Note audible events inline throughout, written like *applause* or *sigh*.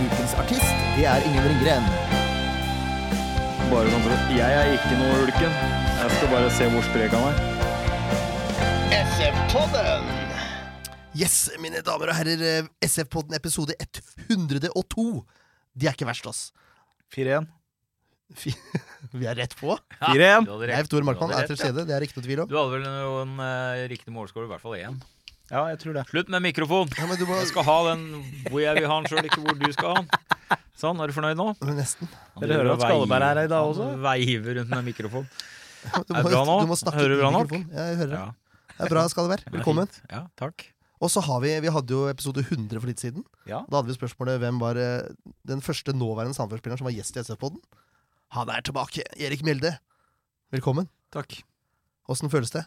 ukens artist, det er Ingen Ringgren. Bare sånn for at Jeg er ikke noe ulken. Jeg skal bare se hvor sprek han er. SF-podden! Yes, mine damer og herrer, eh, SF-podden episode 102. De er ikke verst, ass. 4-1. *laughs* Vi er rett på. *laughs* 4-1. Du. Leif Tore Markmann er til ja. stede, det er ikke noe tvil om. Du hadde vel noen uh, riktig målskårer, i hvert fall én. Ja, jeg tror det. Slutt med mikrofon! Ja, men du må Jeg skal ha den hvor jeg vil ha den sjøl, ikke hvor du skal ha den. Sånn, er du fornøyd nå? Nesten. Dere hører at Skalleberg er her i dag også? Han veiver rundt med mikrofon. *laughs* Du Er det bra nå? Du må snakke Hører du bra nok? Ja, jeg hører det. Ja, Det er bra, Skalleberg. er Velkommen. Ja, takk. Og så har vi Vi hadde jo episode 100 for litt siden. Ja. Da hadde vi spørsmålet hvem var eh, den første nåværende Sandefjord-spilleren som var gjest i SF-poden. Han er tilbake. Erik Mjelde. Velkommen. Takk. Åssen føles det?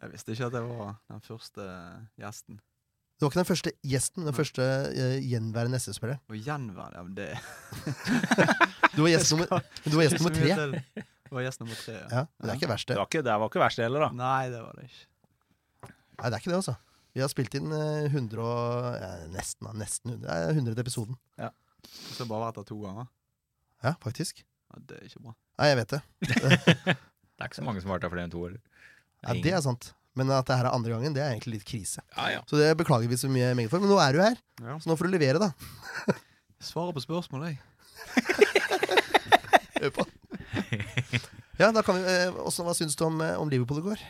Jeg visste ikke at jeg var den første gjesten. Du var ikke den første gjesten, den første uh, gjenværende SS-spilleren. Og gjenværende ja, men det *laughs* Du var gjest nummer, *laughs* du var gjest nummer tre. Jeg var gjest nummer tre. Ja, men det er ikke verst, Det det. var ikke, det var ikke verst, det heller, da. Nei, det var det ikke. Nei, det er ikke det, altså. Vi har spilt inn eh, 100 og ja, Nesten. Nesten 100. Det er 100 episoden. Så har jeg bare vært der to ganger. Ja, faktisk. Ja, det er ikke bra. Nei, jeg vet det. *laughs* Det er ikke så mange som har vært der flere enn to år. Ja, det er sant. Men at det her er andre gangen, det er egentlig litt krise. Ja, ja. Så det beklager vi så mye meget for. Men nå er du her, Ja. så nå får du levere, da. *laughs* Svare på spørsmål, jeg. *laughs* Hør på. Ja, da kan vi eh, også, Hva syns du om, eh, om Liverpool i går?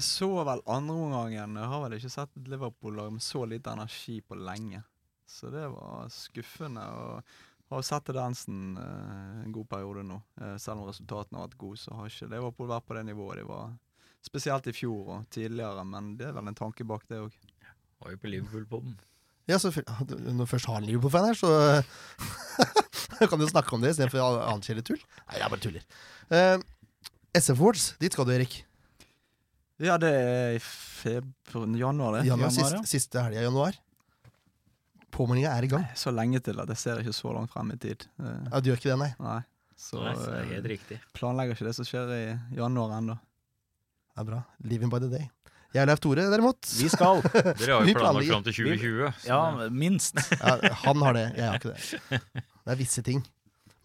Så vel andreomgangen. Jeg har vel ikke sett et Liverpool-lag med så lite energi på lenge. Så det var skuffende. Og har sett tendensen eh, en god periode nå. Eh, selv om resultatene har vært gode, så har ikke Liverpool vært på det nivået de var. Spesielt i fjor og tidligere, men det er vel en tanke bak det òg. Var jo på Liverpool-poden. Ja, så Når først har en Liverpool-fan her, så *laughs* kan du snakke om det istedenfor annet kjedelig tull. Nei, jeg bare tuller. Uh, SF Awards, dit skal du, Erik. Ja, det er i februar, januar, det. Januar, januar, sist, ja. Siste helga i januar. Påmeldinga er i gang. Nei, Så lenge til at jeg ser ikke så langt frem i tid. Uh, Ja, Du gjør ikke det, nei? nei. Så, Nei, så det er eh, helt riktig. planlegger ikke det som skjer i januar ennå. Det er bra. Living by the day. Jeg er Leif Tore, derimot. Vi skal. *laughs* Dere har jo planlagt planlegger. fram til 2020. så Ja, minst. *laughs* Ja, han har det, jeg har ikke det. Det er visse ting.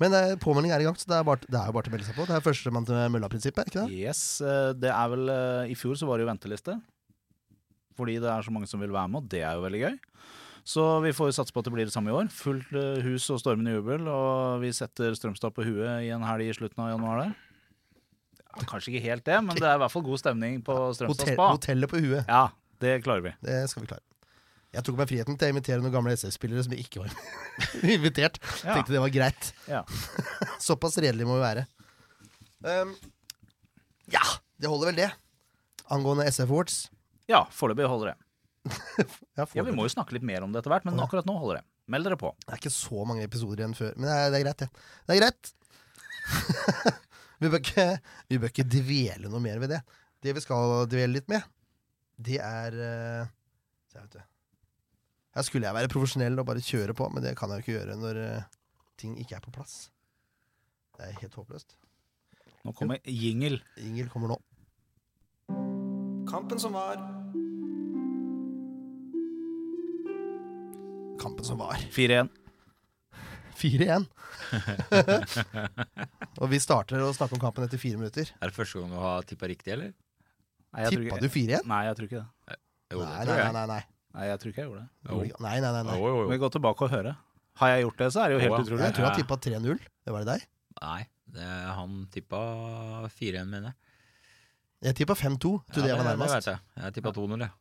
Men eh, påmelding er i gang, så det er, bare, det er jo bare til å melde seg på. Det er førstemann til mølla-prinsippet, ikke det? Yes, eh, det er vel eh, I fjor så var det jo venteliste. Fordi det er så mange som vil være med, og det er jo veldig gøy. Så vi får jo satse på at det blir det samme i år. Fullt eh, hus og stormende jubel. Og vi setter Strømstad på huet i en helg i slutten av januar der. Ja, kanskje ikke helt det, men det er i hvert fall god stemning på Strømstad Hotel, spa. hotellet på huet. Ja, det klarer vi. Det skal vi klare. Jeg tok meg friheten til å invitere noen gamle SF-spillere som ikke var *laughs* invitert. Ja. Tenkte det var greit. Ja. *laughs* Såpass redelig må vi være. Um, ja, det holder vel det. Angående SF Awards. Ja, foreløpig holder det. *laughs* Ja, Ja, Vi må jo snakke litt mer om det etter hvert, men akkurat nå holder det. Meld dere på. Det er ikke så mange episoder igjen før, men det er, det er greit, det. Det er greit. Vi, bør ikke, vi bør ikke dvele noe mer ved det. Det vi skal dvele litt med, det er eh, her, vet du. Her skulle jeg være profesjonell og bare kjøre på, men det kan jeg jo ikke gjøre når eh, ting ikke er på plass. Det er helt håpløst. Nå kommer jingle. Jingle kommer nå. Kampen som var. Kampen som var. 4-1. 4-1. *laughs* og vi starter å snakke om kampen etter fire minutter. Er det første gang du har tippa riktig, eller? Nei, Tippa du 4-1? Nei, jeg tror ikke det. Jo, det Nei, nei, nei. nei, Nei, jeg tror ikke jeg gjorde det. Jo. nei, nei, nei, nei. Jo, jo, vi går tilbake og høre? Har jeg gjort det, så er det jo helt ja. utrolig. Jeg tror jeg Ja. tippa 3-0. Det var det deg? Nei, det, han tippa 4-1, mener jeg. Jeg tippa 5-2. Trodde jeg var det, det nærmest. vet jeg. Jeg tippa 2-0, jeg.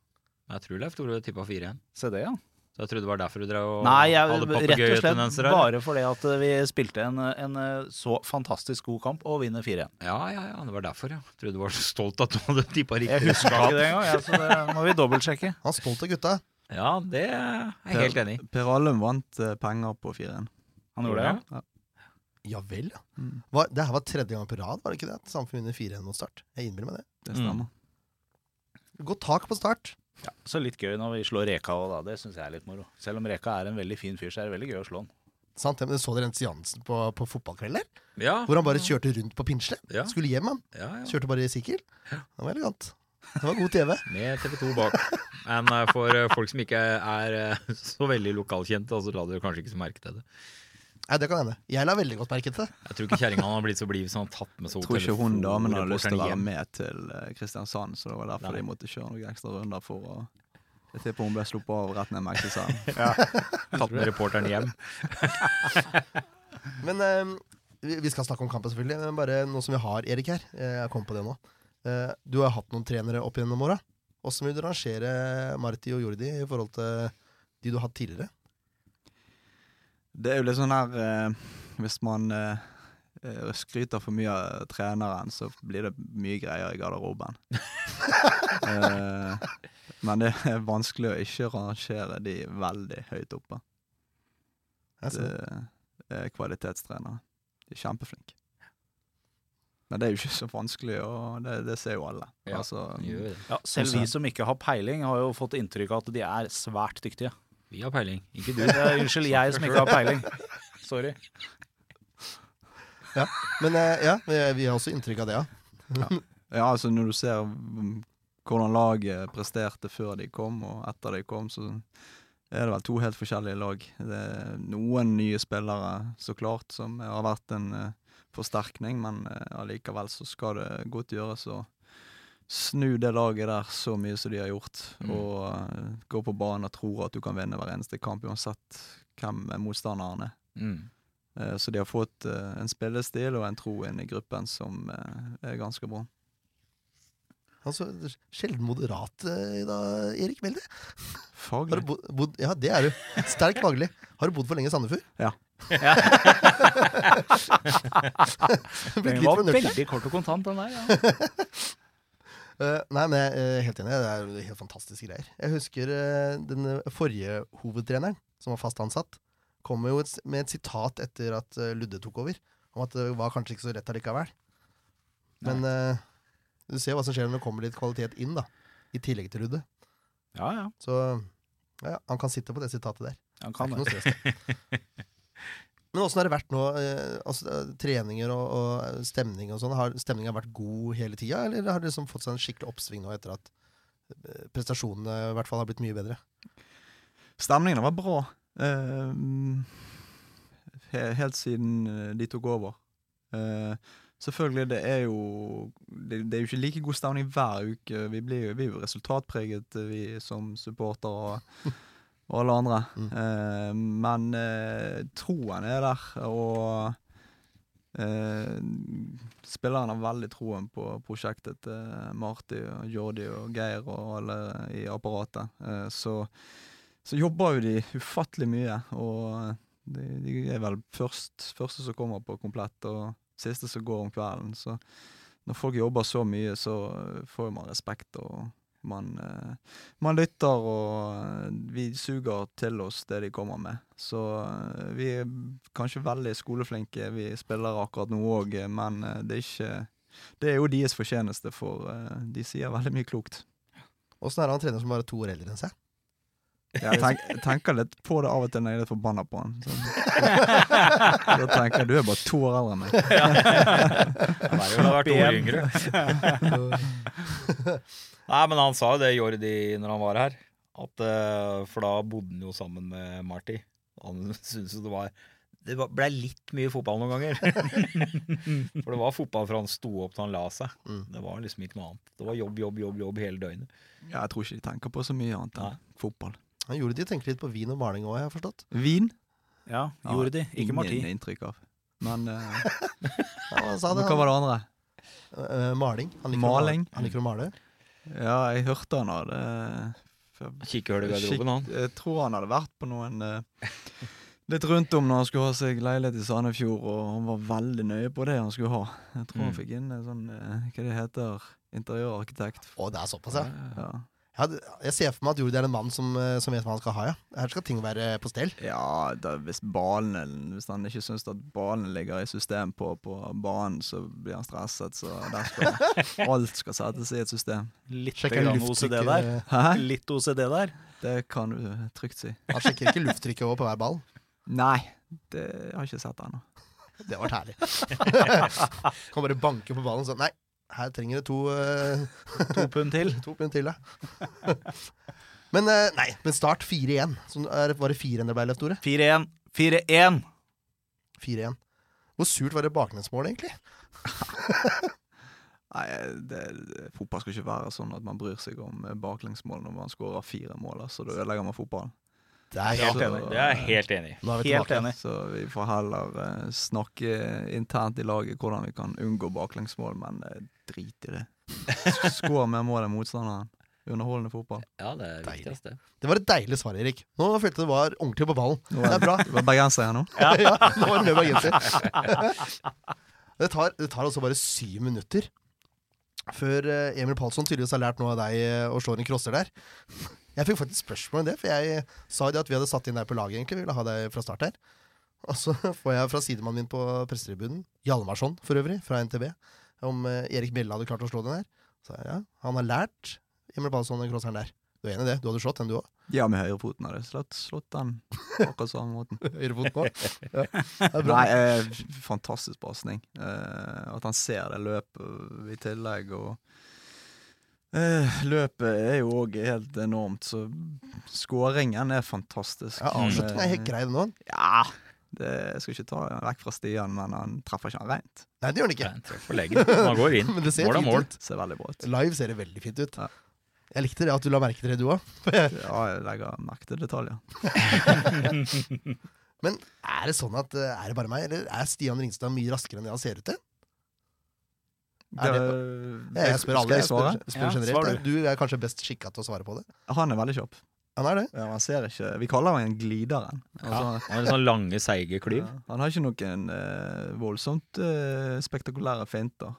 Jeg tror Leif Tore tippa 4-1. Se det, ja. Så jeg trodde det var derfor du drev og Nei, jeg, hadde rett og slett papegøyetendenser bare fordi at eh, vi spilte en, en eh, så fantastisk god kamp og vinner 4-1. Ja, ja, ja, det var derfor, ja. Jeg trodde du var så stolt at du hadde tippa riktig. Jeg huska ikke det engang, ja, så det må vi dobbeltsjekke. *laughs* Han er stolt av gutta. Ja, det er jeg helt enig i. Per Allum vant eh, penger på 4-1. Han gjorde det, ja. Ja vel, ja. Mm. Var, det her var tredje gang på rad, var det ikke det? Samfunnet vinner 4-1 mot Start. Jeg innbiller meg det. Det stemmer. Godt tak på Start. Ja. Så litt gøy når vi slår Reka òg, da. Det syns jeg er litt moro. Selv om Reka er en veldig fin fyr, så er det veldig gøy å slå han. Sant, men Så dere Jens Jansen på, på fotballkveld der? Ja. Hvor han bare kjørte rundt på pinsle? Ja. Skulle hjem, han. Ja, ja. Kjørte bare i sykkel. Det var elegant. Det var god TV. *laughs* Med TV 2 bak. Men eh, for eh, folk som ikke er eh, *laughs* så veldig lokalkjente, så la dere kanskje ikke så merke til det. Nei, Det kan hende. Jeg la veldig godt merke til det. Jeg tror ikke kjerringa har blitt så blid som har tatt med seg tror ikke hun damen hadde lyst til å være med til eh, Kristiansand, så det var derfor Nei. de måtte kjøre noen ekstra runder for å Jeg tipper hun ble sluppet av rett ned Meksisand. *laughs* Tatt med reporteren hjem. *laughs* Men eh, vi skal snakke om kampen, selvfølgelig. Men bare nå som vi har Erik her. eh, Jeg kom på det nå. Uh, du har hatt noen trenere opp gjennom åra. Hvordan vil du rangere Marti og Jordi i forhold til de du har hatt tidligere? Det er jo litt sånn her eh, Hvis man eh, eh, skryter for mye av treneren, så blir det mye greier i garderoben. *laughs* eh, men det er vanskelig å ikke rangere de veldig høyt oppe. Det det. er kvalitetstrenere. De er kjempeflinke. Men det er jo ikke så vanskelig, og det, det ser jo alle. Ja, altså, Ja, selv vi som ikke har peiling, har jo fått inntrykk av at de er svært dyktige. Vi har peiling, ikke du. Er, unnskyld, jeg som ikke har peiling. Sorry. Men eh, ja, vi, har også inntrykk av det, ja. Ja, altså når du ser hvordan laget presterte før de kom og etter de kom, så er det vel to helt forskjellige lag. Det er noen nye spillere, så klart, som har vært en eh, forsterkning, men eh, allikevel så skal det godt gjøres å snu det laget der så mye som de har gjort, Mm. og uh, gå på banen og tro at du kan vinne hver eneste kamp, uansett hvem motstanderen er. Mm. Eh, Så de har fått eh, en spillestil og en tro inn i gruppen som er ganske bra. Altså, Sjelden moderat i dag, Erik. Har Faglig. du bodd, bodd, ja, det er du. Sterk faglig. Har du bodd for lenge i Sandefjord? Ja. *laughs* Blitt Den var veldig kort og kontant, den der. Ja. *laughs* Eh, nei, men jeg er helt enig. Det er helt fantastiske greier. Jeg husker uh, den forrige hovedtreneren, som var fast ansatt, kom jo et, med et sitat etter at uh, Ludde tok over, om at det var kanskje ikke så rett allikevel. Men eh, du ser hva som skjer når det kommer litt kvalitet inn, da. I tillegg til Ludde. ja, ja. Så ja, han kan sitte på det sitatet der. Han kan det. det. *laughs* Men åssen har det vært nå? Eh, altså, eh, treninger og, og stemning og sånn. Har stemninga vært god hele tida, eller har det liksom fått seg en skikkelig oppsving nå etter at eh, prestasjonene i hvert fall har blitt mye bedre? Stemningen var bra. Uh, helt siden de tok over. Uh, selvfølgelig, det er jo det, det er jo ikke like god stemning hver uke. Vi, blir jo, vi er jo resultatpreget, vi som supportere *laughs* og, alle andre. Mm. Eh, men eh, troen er der, og eh, spillerne har veldig troen på prosjektet til Marti og Jordi og Geir og alle i apparatet. Eh, så så jobber jo de ufattelig mye, og de, de er vel først, første som kommer på komplett, og siste som går om kvelden. Så når folk jobber så mye, så eh, får man respekt, og man, eh, man lytter, og eh, vi suger til oss det de kommer med. Så eh, vi er kanskje veldig skoleflinke, vi spiller akkurat nå òg, men det er ikke Det er jo deres fortjeneste, for de sier veldig mye klokt. Åssen er det han trener som bare er to år eldre enn seg? Jeg tenk, tenker litt på det av og til når jeg er litt forbanna på han. Så. *laughs* Da tenker jeg du er bare to år eldre enn meg. *laughs* Han er jo vært år yngre. *laughs* Nei, men han sa jo det, Jordi, når han var her. At, eh, for da bodde han jo sammen med Marty. Han syntes jo det var Det ble litt mye fotball noen ganger. for det var fotball fra han sto opp til han la seg. Mm. Det var liksom ikke noe annet. Det var jobb, jobb, jobb jobb hele døgnet. Ja, jeg tror ikke de tenker på så mye annet enn Nei. fotball. Han gjorde de tenker litt på vin og maling òg, jeg har forstått. Vin? Ja, Ja, gjorde de. Ikke Marti. Ingen inntrykk av. Men, eh, *laughs* Ja, han sa det, hva var det andre? Eh, maling. Han liker, Maling? Å, male. han liker å male. Ja, jeg hørte han hadde Kikkehull i garderoben, han. Skikk- Jeg tror han hadde vært på noen eh, litt rundt om når han skulle ha seg leilighet i Sandefjord, og han var veldig nøye på det han skulle ha. Jeg tror han Mm. fikk inn en sånn, eh, hva det heter, interiørarkitekt. Å, det er såpass, ja. Ja. Ja, jeg ser for meg at Jordi er en mann som, eh, som vet hva han skal ha, ja. Her skal ting være på stell. Ja, da, hvis ballene Hvis han ikke syns at ballen ligger i system på, på banen, så blir han stresset. Så der skal *laughs* alt skal settes i et system. Litt. OCD der. Hæ? Litt OCD der. Det kan du trygt si. Han sjekker ikke lufttrykket over på hver ball. Nei, det har jeg ikke sett ennå. Det var herlig. kan bare banke på ballen sånn. Nei, her trenger det to, eh, To pund til. *laughs* to pund til, ja. *laughs* men eh, nei, men start 4-1. Er- Var det 4-1 det ble, Leif Tore? 4-1. 4-1. 4-1. Hvor surt var det baklengsmålet, egentlig? *laughs* Nei, det, det, Fotball skal ikke være sånn at man bryr seg om baklengsmål når man skårer fire mål. Så da ødelegger man fotballen. Det er Helt enig. Det er helt enig. Nå er vi Helt tilbake. enig. Så vi får heller eh, snakke internt i laget hvordan vi kan unngå baklengsmål, men eh, drit i det. *laughs* Skår mer mål enn motstanderen. Underholdende fotball. Ja, det er Deilig. viktigste det. Var et deilig svar, Erik. Nå følte jeg det var ordentlig på ballen. Nå Det er bra. Du var bergenser her nå. ja, *laughs* nå var med bergenser. *laughs* Det tar, det tar altså bare syv minutter før eh, Emil Palsson tydeligvis har lært noe av deg og slår en crosser der. Jeg fikk faktisk spørsmål om det, for jeg sa jo det at vi hadde satt inn deg på laget, egentlig. Vi ville ha deg fra start her. Og så *laughs* får jeg fra sidemannen min på pressetribunen, Hjalmarsson for øvrig, fra NTB, om eh, Erik Bjelle hadde klart å slå den der. Så jeg, ja, han har lært Emil Palsson den crosseren der. Du er enig i det? Du hadde slått den, du òg? Ja, med høyrefoten hadde jeg slått, slått den *laughs* akkurat samme måten. *laughs* Høyrefoten nå. Ja. Nei, eh, fantastisk pasning. Eh, at han ser det løpet i tillegg, og Løpet er jo òg helt enormt, så skåringen er fantastisk. Ja, Avslutningen er helt Eh, grei nå. Ja, det jeg skal ikke ta den vekk fra Stian, men han treffer ikke han rent. Nei, det gjør han ikke. Leggen. Man går inn. *laughs* Men det ser Mål er mål. ut. Ser veldig bra ut. Live ser det veldig fint ut. Ja. Jeg likte det at du la merke til det, du òg. Ja, *laughs* jeg legger merke til detaljer. *laughs* Men er det sånn at eh, Er det bare meg, eller er Stian Ringstad mye raskere enn det han ser ut til? Det jeg spør alle. Jeg spør, spør Ja, generelt. Du er kanskje best skikka til å svare på det. Han er veldig kjapp. Han er det. Ja, han ser ikke Vi kaller han glideren. Ja. Altså, Han har sånn lange, seige klyv. Ja, han har ikke noen eh, voldsomt eh, spektakulære finter,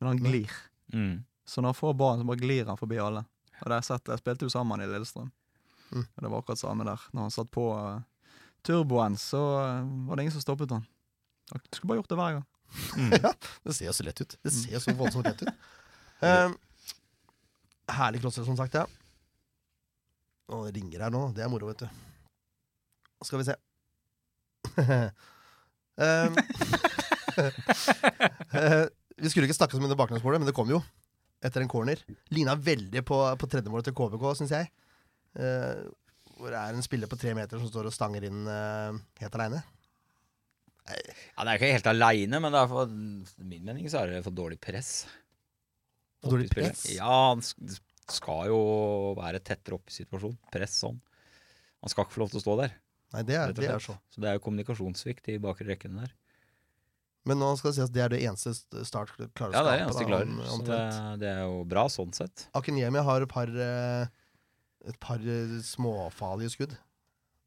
men han glir. Mm. Så når han får ballen, så bare glir han forbi alle. Og det har jeg sett, jeg spilte jo sammen i Lillestrøm. Mm. Og det var akkurat samme der. Når han satt på uh, turboen, så uh, var det ingen som stoppet han. Han skulle bare gjort det hver gang. *laughs* ja, det ser jo så lett ut. Det ser jo så voldsomt lett ut. Um, *laughs* herlig crosser, som sagt, ja. Å, det ringer her nå. Det er moro, vet du. Skal vi se. um, *laughs* uh, vi skulle ikke snakke om det baklengsmålet, men det kom jo. Etter en corner. Lina veldig på, på tredjemålet til KBK, syns jeg. Uh, hvor det er en spiller på tre meter som står og stanger inn uh, helt aleine. Ja, det er ikke helt aleine, men for min mening så er det for dårlig press. For dårlig press? Ja, han skal jo være tettere opp i situasjonen. Press sånn. Han skal ikke få lov til å stå der. Nei, det er, det er så. Så det er jo kommunikasjonssvikt i bakre rekkene der. Men nå skal det sies at det er det eneste st- Start klarer å Ja, det er skape. eneste klarer. om- Så det, det er jo bra sånn sett. Akinyemi har et par, eh, et par eh, småfarlige skudd.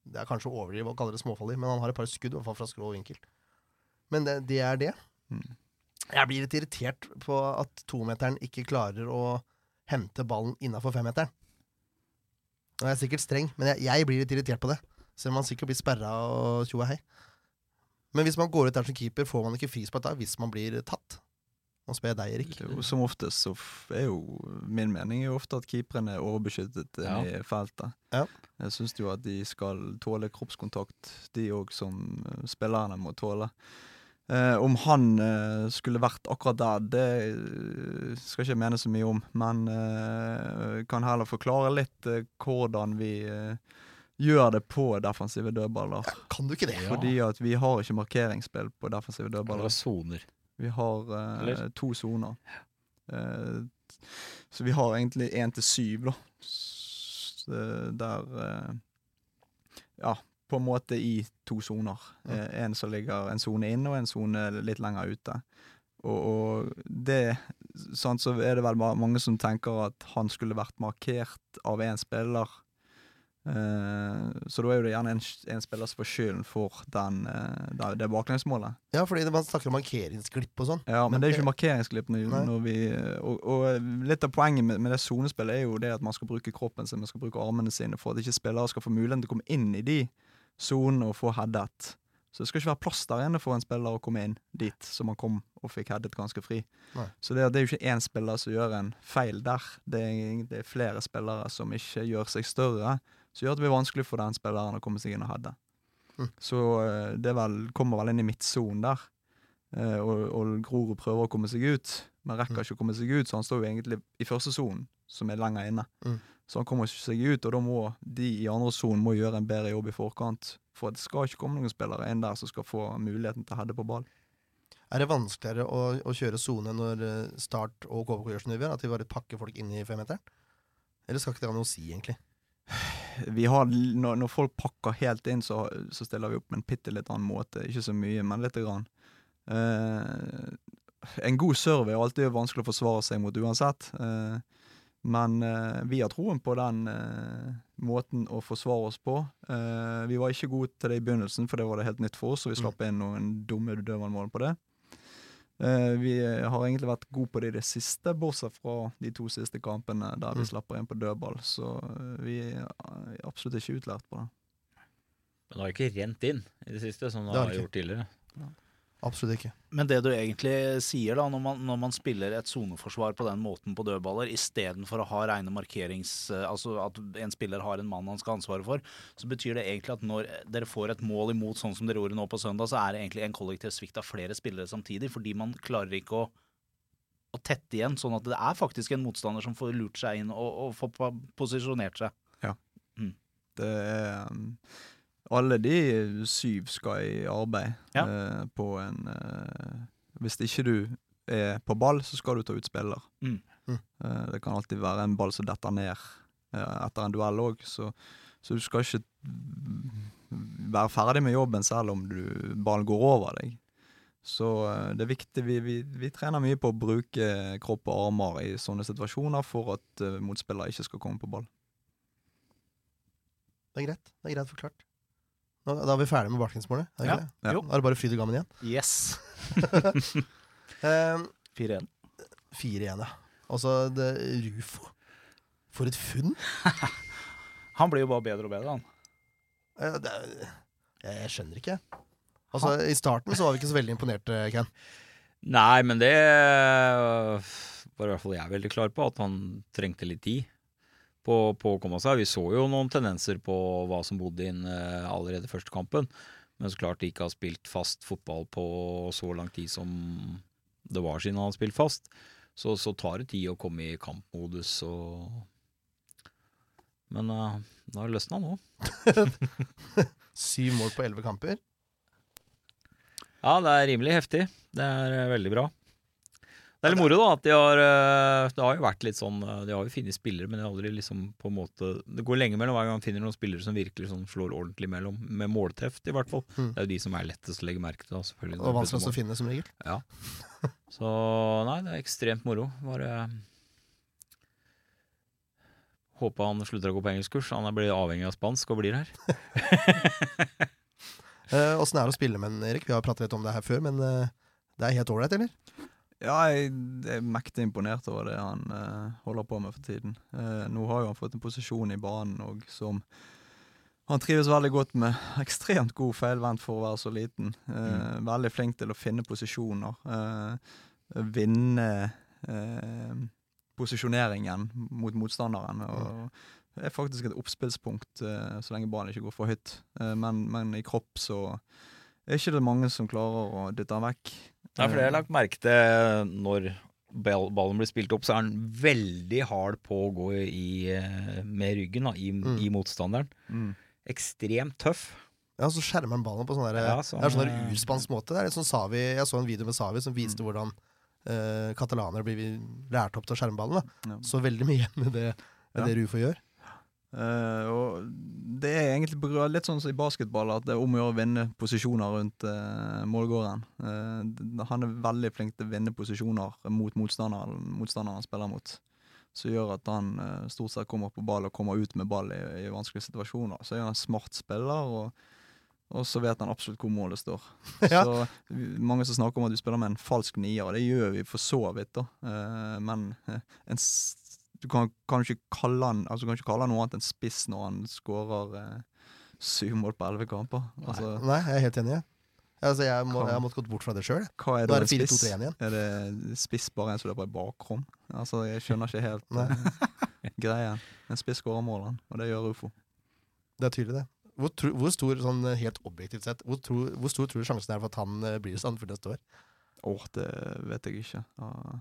Det er kanskje å overdrive å kalle det småfarlig, men han har et par skudd i hvert fall fra skrå vinkel. Men det, det er det. Mm. Jeg blir litt irritert på at tometeren ikke klarer å hente ballen innafor femmeteren. Nå er jeg sikkert streng, men jeg, jeg blir litt irritert på det. Selv om man sikkert blir sperra og tjo hei. Men hvis man går ut der som keeper, får man ikke frispark da hvis man blir tatt. Nå spør jeg deg, Erik. Er jo Som oftest så er jo Min mening er jo ofte at keeperne er overbeskyttet Ja. i feltet. Ja. Jeg syns jo at de skal tåle kroppskontakt, de òg, som eh, spillerne må tåle. Eh, om han eh, skulle vært akkurat der, det eh, skal ikke jeg mene så mye om. Men eh, kan heller forklare litt eh, hvordan vi eh, gjør det på defensive dødballer. Kan du ikke det? Fordi at vi har ikke markeringsspill på defensive Eller dødballer. soner. Vi har eh, to soner. Eh, så vi har egentlig én til syv, da. S eh, der eh, Ja, på en måte i to soner. Eh, en som ligger en sone inne, og en sone litt lenger ute. Og, og det sånn, Så er det vel mange som tenker at han skulle vært markert av én spiller Eh, så da er jo det gjerne en, en spiller som får skylden for den, uh, det, baklengsmålet. Ja, fordi man snakker om markeringsglipp og sånn. Ja, men, Men det er ikke markeringsglipp vi og, og litt av poenget med, med det sonespillet er jo det at man skal bruke kroppen sin, man skal bruke armene sine for at ikke spillere skal få muligheten til å komme inn i de sonene og få headet. Så det skal ikke være plass der inne for en spiller å komme inn dit, som han kom og fikk headet ganske fri. Nei. Så det, det er jo ikke én spiller som gjør en feil der. Det er, det er flere spillere som ikke gjør seg større, som gjør at det blir vanskelig for den spilleren å komme seg inn og heade. Mm. Så eh, det vel, kommer vel inn i midtsonen der. Eh, og, og Grorud prøver å komme seg ut, men rekker Mm. ikke å komme seg ut, så han står jo egentlig i første sonen, som er lenger inne. Mm. Så han kommer ikke seg ut, og da må de i andre sonen må gjøre en bedre jobb i forkant. For det skal ikke komme noen spillere inn der som skal få muligheten til å heade på ball. Er det vanskeligere å, å kjøre sone når eh, Start og KBK gjør som de gjør? At de bare pakker folk inn i femmeteren? Eller skal ikke det ha noe å si, egentlig? Vi har, når, når folk pakker helt inn, så, så stiller vi opp med en bitte litt annen måte. Ikke så mye, men lite grann. Eh, en god serve er alltid vanskelig å forsvare seg mot uansett. Eh, men eh, vi har troen på den eh, måten å forsvare oss på. Eh, vi var ikke gode til det i begynnelsen, for det var det helt nytt for oss, og vi slapp inn noen dumme dødvannmål på det. Eh, vi har egentlig vært gode på det i det siste, bortsett fra de to siste kampene der vi Mm. slapper inn på dødball. Så eh, vi er absolutt ikke utlært på det. Men det har ikke rent inn i det siste, som det, Det har gjort tidligere. Absolutt ikke. Men det du egentlig sier, da, når man, når man spiller et soneforsvar på den måten på dødballer, istedenfor å ha rene markerings... eh, Altså at en spiller har en mann han skal ha ansvaret for, så betyr det egentlig at når dere får et mål imot, sånn som dere gjorde nå på søndag, så er det egentlig en kollektiv svikt av flere spillere samtidig, fordi man klarer ikke å å tette igjen, sånn at det er faktisk en motstander som får lurt seg inn og, og får posisjonert seg. Ja, Det er um, Alle de syv skal i arbeid Ja. eh, på en eh, Hvis ikke du er på ball, så skal du ta ut spiller. Mm. Mm. Eh, det kan alltid være en ball som detter ned eh, etter en duell òg, så, så du skal ikke være ferdig med jobben selv om du, ballen går over deg. Så eh, det er viktig. Vi, vi, vi trener mye på å bruke kropp og armer i sånne situasjoner for at uh, motspillere ikke skal komme på ball. Det er greit. Det er greit forklart. Nå, da er vi ferdig med baklengsmålet. er det Ja. Da er det bare fryd og gammen igjen. Yes! um, 4-1. 4 igjen, ja. Altså, det, Rufo. For et funn! *laughs* Han blir jo bare bedre og bedre, han. Uh, det, jeg, jeg skjønner ikke. Altså, I starten så var vi ikke så veldig imponerte, Ken. Nei, men det øh, var i hvert fall jeg veldig klar på, at han trengte litt tid på, på å komme seg. Vi så jo noen tendenser på hva som bodde inn øh, allerede første kampen. Men så klart de ikke har spilt fast fotball på så lang tid som det var siden han har spilt fast. Så, så tar det tid å komme i kampmodus og Men uh, det har løsna nå. *laughs* Syv mål på elleve kamper. Ja, det er rimelig heftig. Det er eh, veldig bra. Det er litt moro, da, at de har eh, Det har jo vært litt sånn eh, De har jo funnet spillere, men det er aldri liksom på en måte Det går lenge mellom hver gang man finner noen spillere som virkelig sånn slår ordentlig mellom, med målteft, i hvert fall. Mm. Det er jo de som er lettest å legge merke til, selvfølgelig. Og vanskeligst å finne, som regel. Så nei, det er ekstremt moro. Bare Håper han slutter å gå på engelskkurs. Han er blitt avhengig av spansk og blir her. *laughs* Åssen uh, er det å spille med en, Erik? Vi har pratet litt om det her før, men uh, det er helt ålreit, eller? Ja, jeg er mektig imponert over det han uh, holder på med for tiden. Uh, nå har jo han fått en posisjon i banen og som han trives veldig godt med. *laughs* Ekstremt god feilvendt for å være så liten. Eh, Veldig flink til å finne posisjoner. Vinne posisjoneringen mot motstanderen. Og det er faktisk et oppspillspunkt så lenge ballen ikke går for høyt. Men, men i kropp så er ikke det mange som klarer å dytte han vekk. Nei, for det har jeg lagt merke til når ballen blir spilt opp, så er han veldig hard på å gå i, eh, med ryggen da, i, Mm. i motstanderen. Mm. Ekstremt tøff. Ja, så skjermer han ballen på sånn der, Ja, sånn, der eh, urspansk måte. Det er sånn Savi, jeg så en video med Savi som Mm. viste hvordan eh, katalanere blir lært opp til å skjerme ballen. Da. Ja. Så veldig mye igjen med det, med Ja. det Rufo gjør. Eh, og det er egentlig litt sånn som i basketball, at det er om å gjøre å vinne posisjoner rundt uh, målgården. Uh, han er veldig flink til å vinne posisjoner mot motstanderen, motstanderen han spiller mot. som gjør at han stort sett kommer på ball og kommer ut med ball i, i vanskelige situasjoner. Så er han en smart spiller, og, og så vet han absolutt hvor målet står. *laughs* Ja. Så Mange som snakker om at du spiller med en falsk nier, og det gjør vi for så vidt, da. Men en, du kan, kan ikke kalle han altså, du kan ikke kalle han noe annet enn spiss når han skårer eh, syv mål på elleve kamper. Altså, Nei, jeg er helt enig. jeg. Altså, jeg, må, jeg har måttet gått bort fra det sjøl. hva er Da da er det 4-2-3 spiss? Er det spiss bare en som løper i bakrom? Altså, jeg skjønner ikke helt Nei. eh, *laughs* greien. En spiss skårer mål, han, og det gjør Ufo. Det er tydelig, det. Hvor, tro, hvor stor, sånn eh, helt objektivt sett, hvor, tro, hvor stor tror du sjansen er for at han eh, blir sånn for neste år? Åh, det vet jeg ikke. Ja.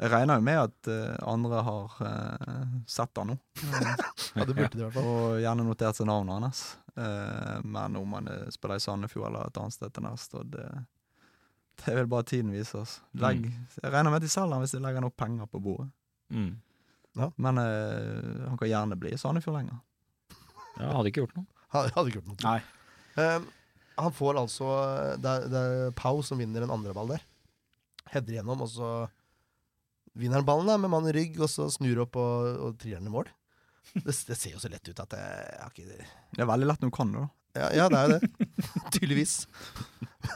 Jeg regner jo med at uh, andre har uh, sett han nå. Ja, det burde det i hvert fall. *laughs* Og gjerne notert seg navnet hans. Uh, men om han spiller i Sandefjord eller et annet sted til neste år, det, det vil bare tiden vise oss. Legg, Jeg regner med at de selger han hvis de legger nok penger på bordet. Mm. Men eh, han kan gjerne bli i Sandefjord lenger. Ja, hadde ikke gjort noe. Hadde ikke gjort noe. Nei. Um, han får altså Det er, det er Pau som vinner en andre ball der. Header igjennom, og så vinner han ballen da, med mann i rygg, og så snur opp og, og trier den i mål. Det, det ser jo så lett ut at jeg, jeg har ikke Det er veldig lett når du kan det, da. Ja, ja det er jo det. *laughs* Tydeligvis. *laughs*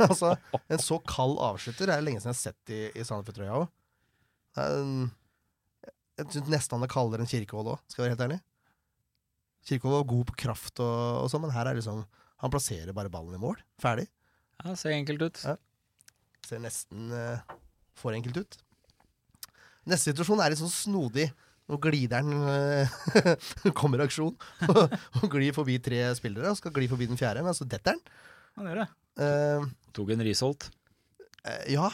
Altså, en så kald avslutter er det lenge siden jeg har sett i, i Sandefjord-trøya òg. Jeg syns nesten han er kaldere enn Kirkevold òg, skal jeg være helt ærlig. Kirkevold var god på kraft og, og sånn, men her er liksom Han plasserer bare ballen i mål. Ferdig. Ja, Ser enkelt ut. Ja. Ser nesten uh, for enkelt ut. Neste situasjon er litt sånn snodig. Når glideren uh, *laughs* Kommer i aksjon og *laughs* glir forbi tre spillere og skal gli forbi den fjerde, men så detter han. Han gjør det. Uh, Tok en Risholt. eh, ja.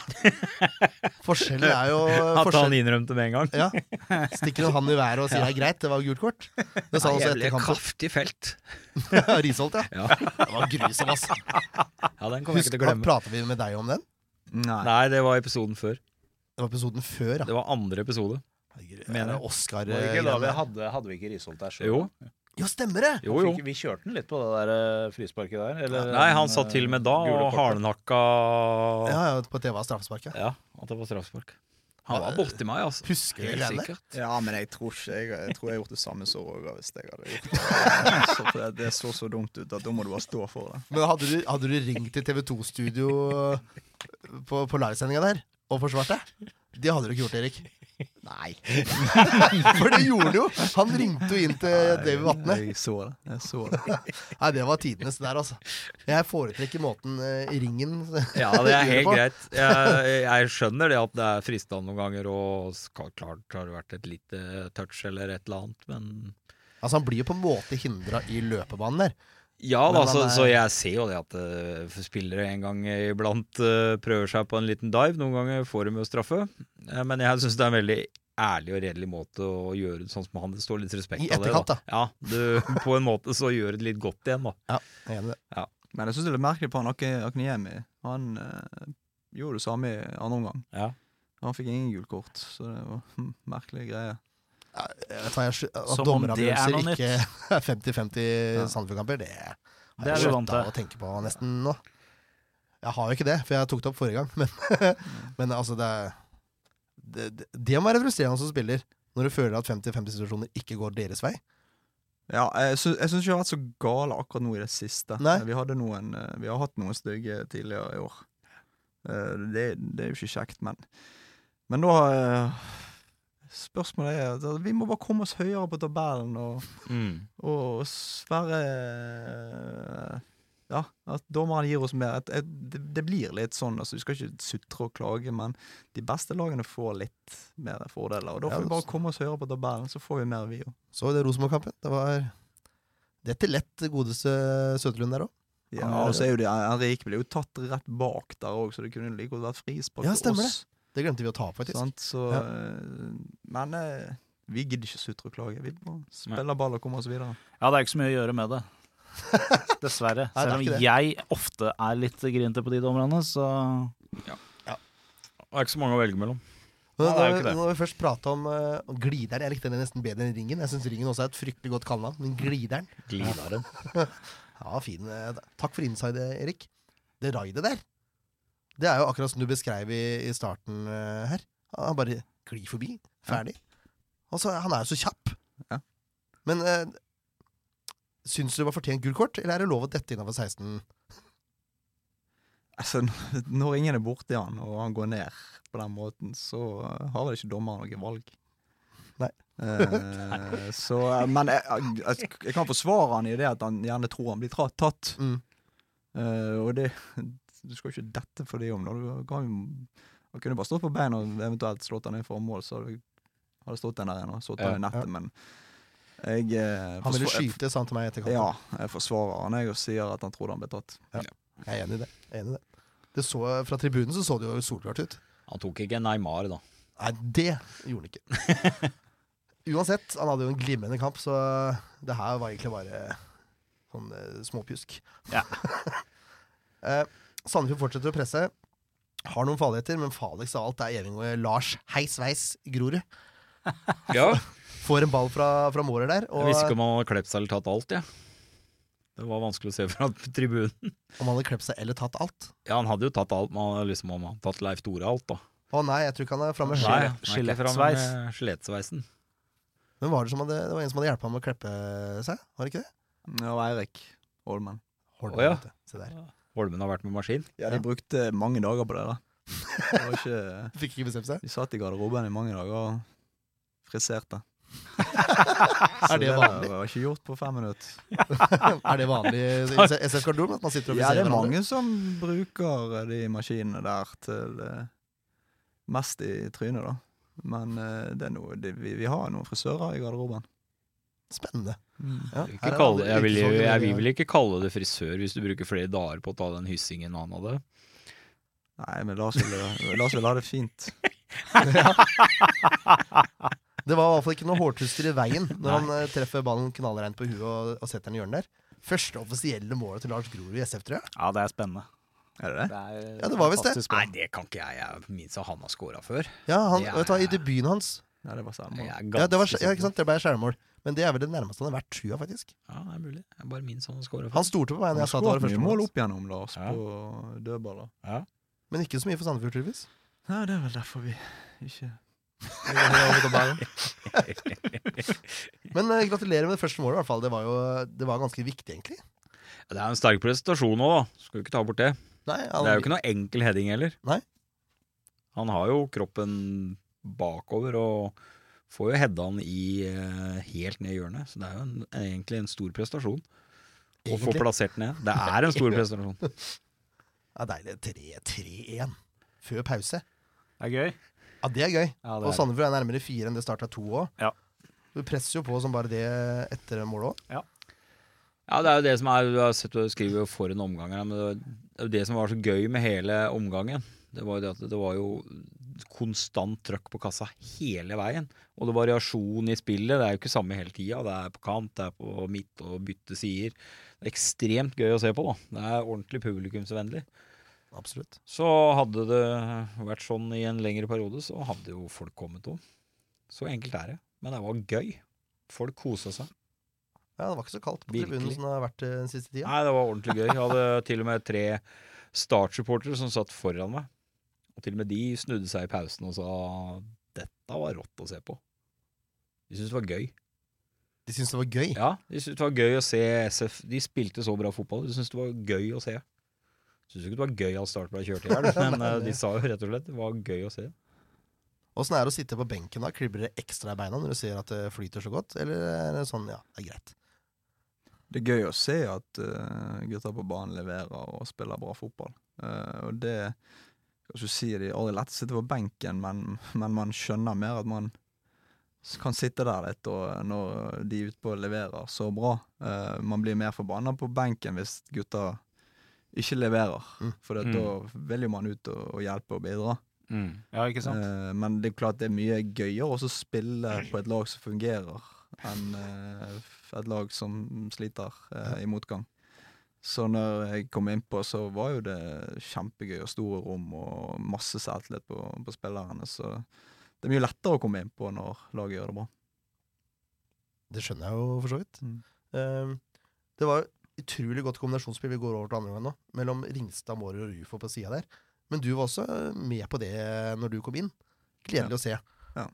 Forskjellen er jo *laughs* At han innrømte med en gang. ja. Stikker han i været og sier det er greit, det var gult kort. Det sa han også etter kampen. kraftig felt. Risholt, ja. Ja. Det var grusom, altså. ja, den kommer jeg Husk, ikke til å glemme. Prater vi med deg om den? Nei. Nei, det var episoden før. Det var episoden før, ja. Det var andre episode. Mener Oscar det ikke da vi eh, hadde, hadde vi ikke Risholt der sjøl? Jo. Jo, stemmer det! Jo, jo. Vi kjørte den litt på det der eh, frisparket der. Eller, Nei, han den, satt til og med da eh, og hardnakka Ja, ja, på TV var straffesparket. Ja, at det var straffespark. Han var borti meg, altså. Husker Helt greiene? sikkert. Ja, men jeg tror ikke Jeg, jeg tror jeg har gjort det samme så òg, hvis jeg hadde gjort det. *laughs* Det. Det så så dumt ut at da må du bare stå for det. Men hadde du, hadde du ringt til TV 2-studio på, på livesendinga der og forsvart deg? Det hadde du ikke gjort, Erik. Nei. *laughs* For det gjorde du jo! Han ringte jo inn til David Vatne. Jeg så det. Jeg så det. *laughs* Nei, det var tidenes der, altså. Jeg foretrekker måten uh, ringen Ja, *laughs* det er helt greit. Jeg, jeg skjønner det at det er fristende noen ganger, og skal, klart har det vært et lite touch eller et eller annet, men Altså, han blir jo på en måte hindra i løpebanen der. Ja da, så, så jeg ser jo det at uh, spillere en gang iblant uh, prøver seg på en liten dive. Noen ganger får de jo straffe. Uh, men jeg syns det er en veldig ærlig og redelig måte å gjøre det sånn som han. Det står litt respekt I av det. da. da. Ja, du, På en måte så gjør det litt godt igjen, da. Ja, Jeg er det. Men jeg syns det er litt merkelig på han Ak- Akniemi. Han gjorde det samme i andre omgang. Ja. Han fikk ingen gult kort, så det var *laughs* merkelige merkelig greie. Ja, jeg jeg, at Som om det er dommeravgjørelser ikke *laughs* er 50-50 Ja. Sandefjord-kamper, det har er jeg slutta å tenke på nesten nå. Jeg har jo ikke det, for jeg tok det opp forrige gang. *laughs* Men, men altså, det, er- det, det, må være frustrerende som spiller, når du føler at 50-50-situasjoner ikke går deres vei. Ja, jeg syns, jeg syns ikke vi har vært så gale akkurat nå i det siste. Nei. Vi, hadde noen, eh, vi har hatt noen stygge tidligere i år. Eh, Det, det er jo ikke kjekt, men Men da eh, Spørsmålet er at vi må bare komme oss høyere på tabellen og, Mm. og svære Ja, at dommerne gir oss mer. Det, det blir litt sånn, altså Vi skal ikke sutre og klage, men de beste lagene får litt mer fordeler. Og da Ja, får vi bare komme oss høyere på tabellen, så får vi mer, vi òg. Så er det Rosenborg-kampen. Det var det til lett godeste Søderlund der òg. Ja, er- og så er jo det Henrik ble jo tatt rett bak der òg, så det kunne like godt vært frispark Ja, til oss. Det glemte vi å ta opp, faktisk. Sant? Så, Ja. Men eh, vi gidder ikke sutre og klage. Vi må spiller ball og kommer oss videre. Ja, det er ikke så mye å gjøre med det. *laughs* Dessverre. Nei, det Selv om det. jeg ofte er litt grinete på de dommerne, så Ja. Det er ikke så mange å velge mellom. Men Ja, det når, det. når vi først prata om uh, glideren Jeg likte den nesten bedre enn ringen. Jeg syns ringen også er et fryktelig godt kallenavn. Men glideren Glideren. *laughs* Ja, fin. eh, Takk for inside, Erik. Det raidet der, det er jo akkurat som du beskrev i, i starten eh, her. Han bare glir forbi. Ferdig. Altså, han er jo så kjapp. Ja. Men eh, syns du det var fortjent gult kort, eller er det lov å dette innover 16? Altså, n- når ingen er borti han, og han går ned på den måten, så eh, har vel ikke dommeren noe valg. Nei. Eh, *laughs* så, eh, men jeg, jeg, jeg kan forsvare han i det at han gjerne tror han blir tra- tatt. Mm. Eh, og det Du skal jo ikke dette for det om. Da. Du kan jo Han kunne bare stått på beina og eventuelt slått han inn for mål, så hadde stått den der igjen og stått Ja, han i nettet, men jeg eh, Han ville skyte, sa han til meg etter kampen. Ja, jeg forsvarer han jeg og sier at han trodde han ble tatt. Jeg er enig i det. Jeg er enig i det. det så, fra tribunen så så det jo solklart ut. Han tok ikke Neymar, da. Nei, det gjorde han ikke. *laughs* Uansett, han hadde jo en glimrende kamp, så det her var egentlig bare sånn eh, småpjusk. Ja. *laughs* eh, Sandefjord fortsetter å presse. Har noen farligheter, men farligst av alt er Eving Lars Heisveis Grorud. *laughs* Ja, Får en ball fra, fra Mårer der, Jeg visste ikke om han hadde klept seg eller tatt alt, Ja. Det var vanskelig å se fra *laughs* tribunen. om han hadde klept seg eller tatt alt. Ja, han hadde jo tatt alt, men liksom om han hadde tatt Leif Tore alt, da. Å nei, jeg tror ikke han er framme framme skjelettsveis. skjelettsveisen. Men var det, som hadde, det var en som hadde hjulpet ham med å kleppe seg? Var det ikke det? Ja, og Eirik Holmen. Holden, oh, ja. Se der. Holmen har vært med maskin. Ja, de brukte mange dager på det. da *laughs* Det var ikke *laughs* Fikk ikke bestemt seg. De satt i garderoben i mange dager og friserte. *laughs* Er det vanlig? Det var ikke gjort på fem minutter. er det vanlig i SF Garderoben at man sitter og Ja, det er hverandre? mange som bruker eh, de maskinene der til eh, mest i trynet, da. Men eh, det er noe, det, vi, vi har noen frisører i garderoben. Spennende. Ja, Jeg kalle, jeg, vil, jeg, jeg, vil ikke kalle det frisør hvis du bruker flere dager på å ta den hyssingen han hadde. Nei, men Lars oss vel ha det fint. *laughs* Det var i hvert fall ikke noe hårtuster i veien når han eh, treffer ballen knallreint på huet og, og setter den i hjørnet der. Første offisielle målet til Lars Grorud i SF, tror jeg. Ja, det er spennende. Er det det? Det er Ja, det var visst det. Nei, det kan ikke jeg. Jeg minst at han har scora før. Ja, han, er- vet du hva, I debuten hans ja, det var Ja, det var, ja, ikke sant, det ble skjærmål. Men det er vel det nærmeste han har vært trua, faktisk. Ja, det er mulig. Det er bare min som scora Han stolte på meg da jeg sa at det var det første mål opp gjennom, Lars, Ja. på dødballer. Men ikke så mye for Sandefjord, tydeligvis. Nei, det er vel derfor vi ikke *laughs* Men uh, gratulerer med det første målet, i hvert fall. Det var jo det var ganske viktig, egentlig. Det er en sterk prestasjon òg, da. Skal jo ikke ta bort det. Nei, Det er jo ikke noe enkel heading heller. Nei. Han har jo kroppen bakover og får jo heada han i eh, helt ned i hjørnet. Så det er jo en, egentlig en stor prestasjon å få plassert ned. Det er en stor *laughs* prestasjon. Det er deilig. 3-3-1 før pause. Det er gøy. Ja, det er gøy. Ja, det Og er. Sandefjord er nærmere fire enn det starta to òg. Ja. Du presser jo på som bare det etter målet òg. Ja, ja. det er jo det som er Du har sett du skriver jo for en omgang her, men det det er jo det som var så gøy med hele omgangen. Det var jo det at det var jo konstant trøkk på kassa hele veien. Og det er variasjon i spillet. Det er jo ikke samme hele tida. Det er på kant, det er på midt og bytte sider. Det er ekstremt gøy å se på, da. Det er ordentlig publikumsvennlig. Absolutt. Så hadde det vært sånn i en lengre periode, så hadde jo folk kommet om. Så enkelt er det. Men det var gøy. Folk kosa seg. Ja, Det var ikke så kaldt på tribunen som det har vært eh, den siste tida. Nei, det var ordentlig gøy. Jeg hadde til og med tre Start-supportere som satt foran meg. Og til og med de snudde seg i pausen og sa dette var rått å se på. De syntes det var gøy. De syntes det var gøy. Ja, de syntes det var gøy å se SF. De spilte så bra fotball. De syntes det var gøy å se. Syntes ikke det var gøy at Start ble kjørt i hjel, *laughs* men eh, det- de sa jo rett og slett det var gøy å se. Åssen er det å sitte på benken da? Klibber det ekstra i beina når du ser at det flyter så godt? Eller er det sånn, ja, det er greit? Det er gøy å se at uh, gutter på banen leverer og spiller bra fotball. Uh, og det skal ikke si det er aldri lett sitte på benken, men, men man skjønner mer at man kan sitte der litt og når de utpå leverer så bra. uh, man blir mer forbanna på benken hvis gutta ikke leverer, Mm. for Mm. da vil jo man ut og, og hjelpe og bidra. Ja, ikke sant? Uh, men det er klart det er mye gøyere også å spille på et lag som fungerer, enn uh, et lag som sliter i motgang. Så når jeg kom innpå, så var jo det kjempegøy og store rom og masse selvtillit på, på spillerne. Så det er mye lettere å komme innpå når laget gjør det bra. Det skjønner jeg jo for så vidt. Mm. Uh, det var utrolig godt kombinasjonsspill. Vi går over til andre gang nå. Mellom Ringstad, Mårer og Rufo på sida der. Men du var også med på det når du kom inn. Gledelig å se. Ja.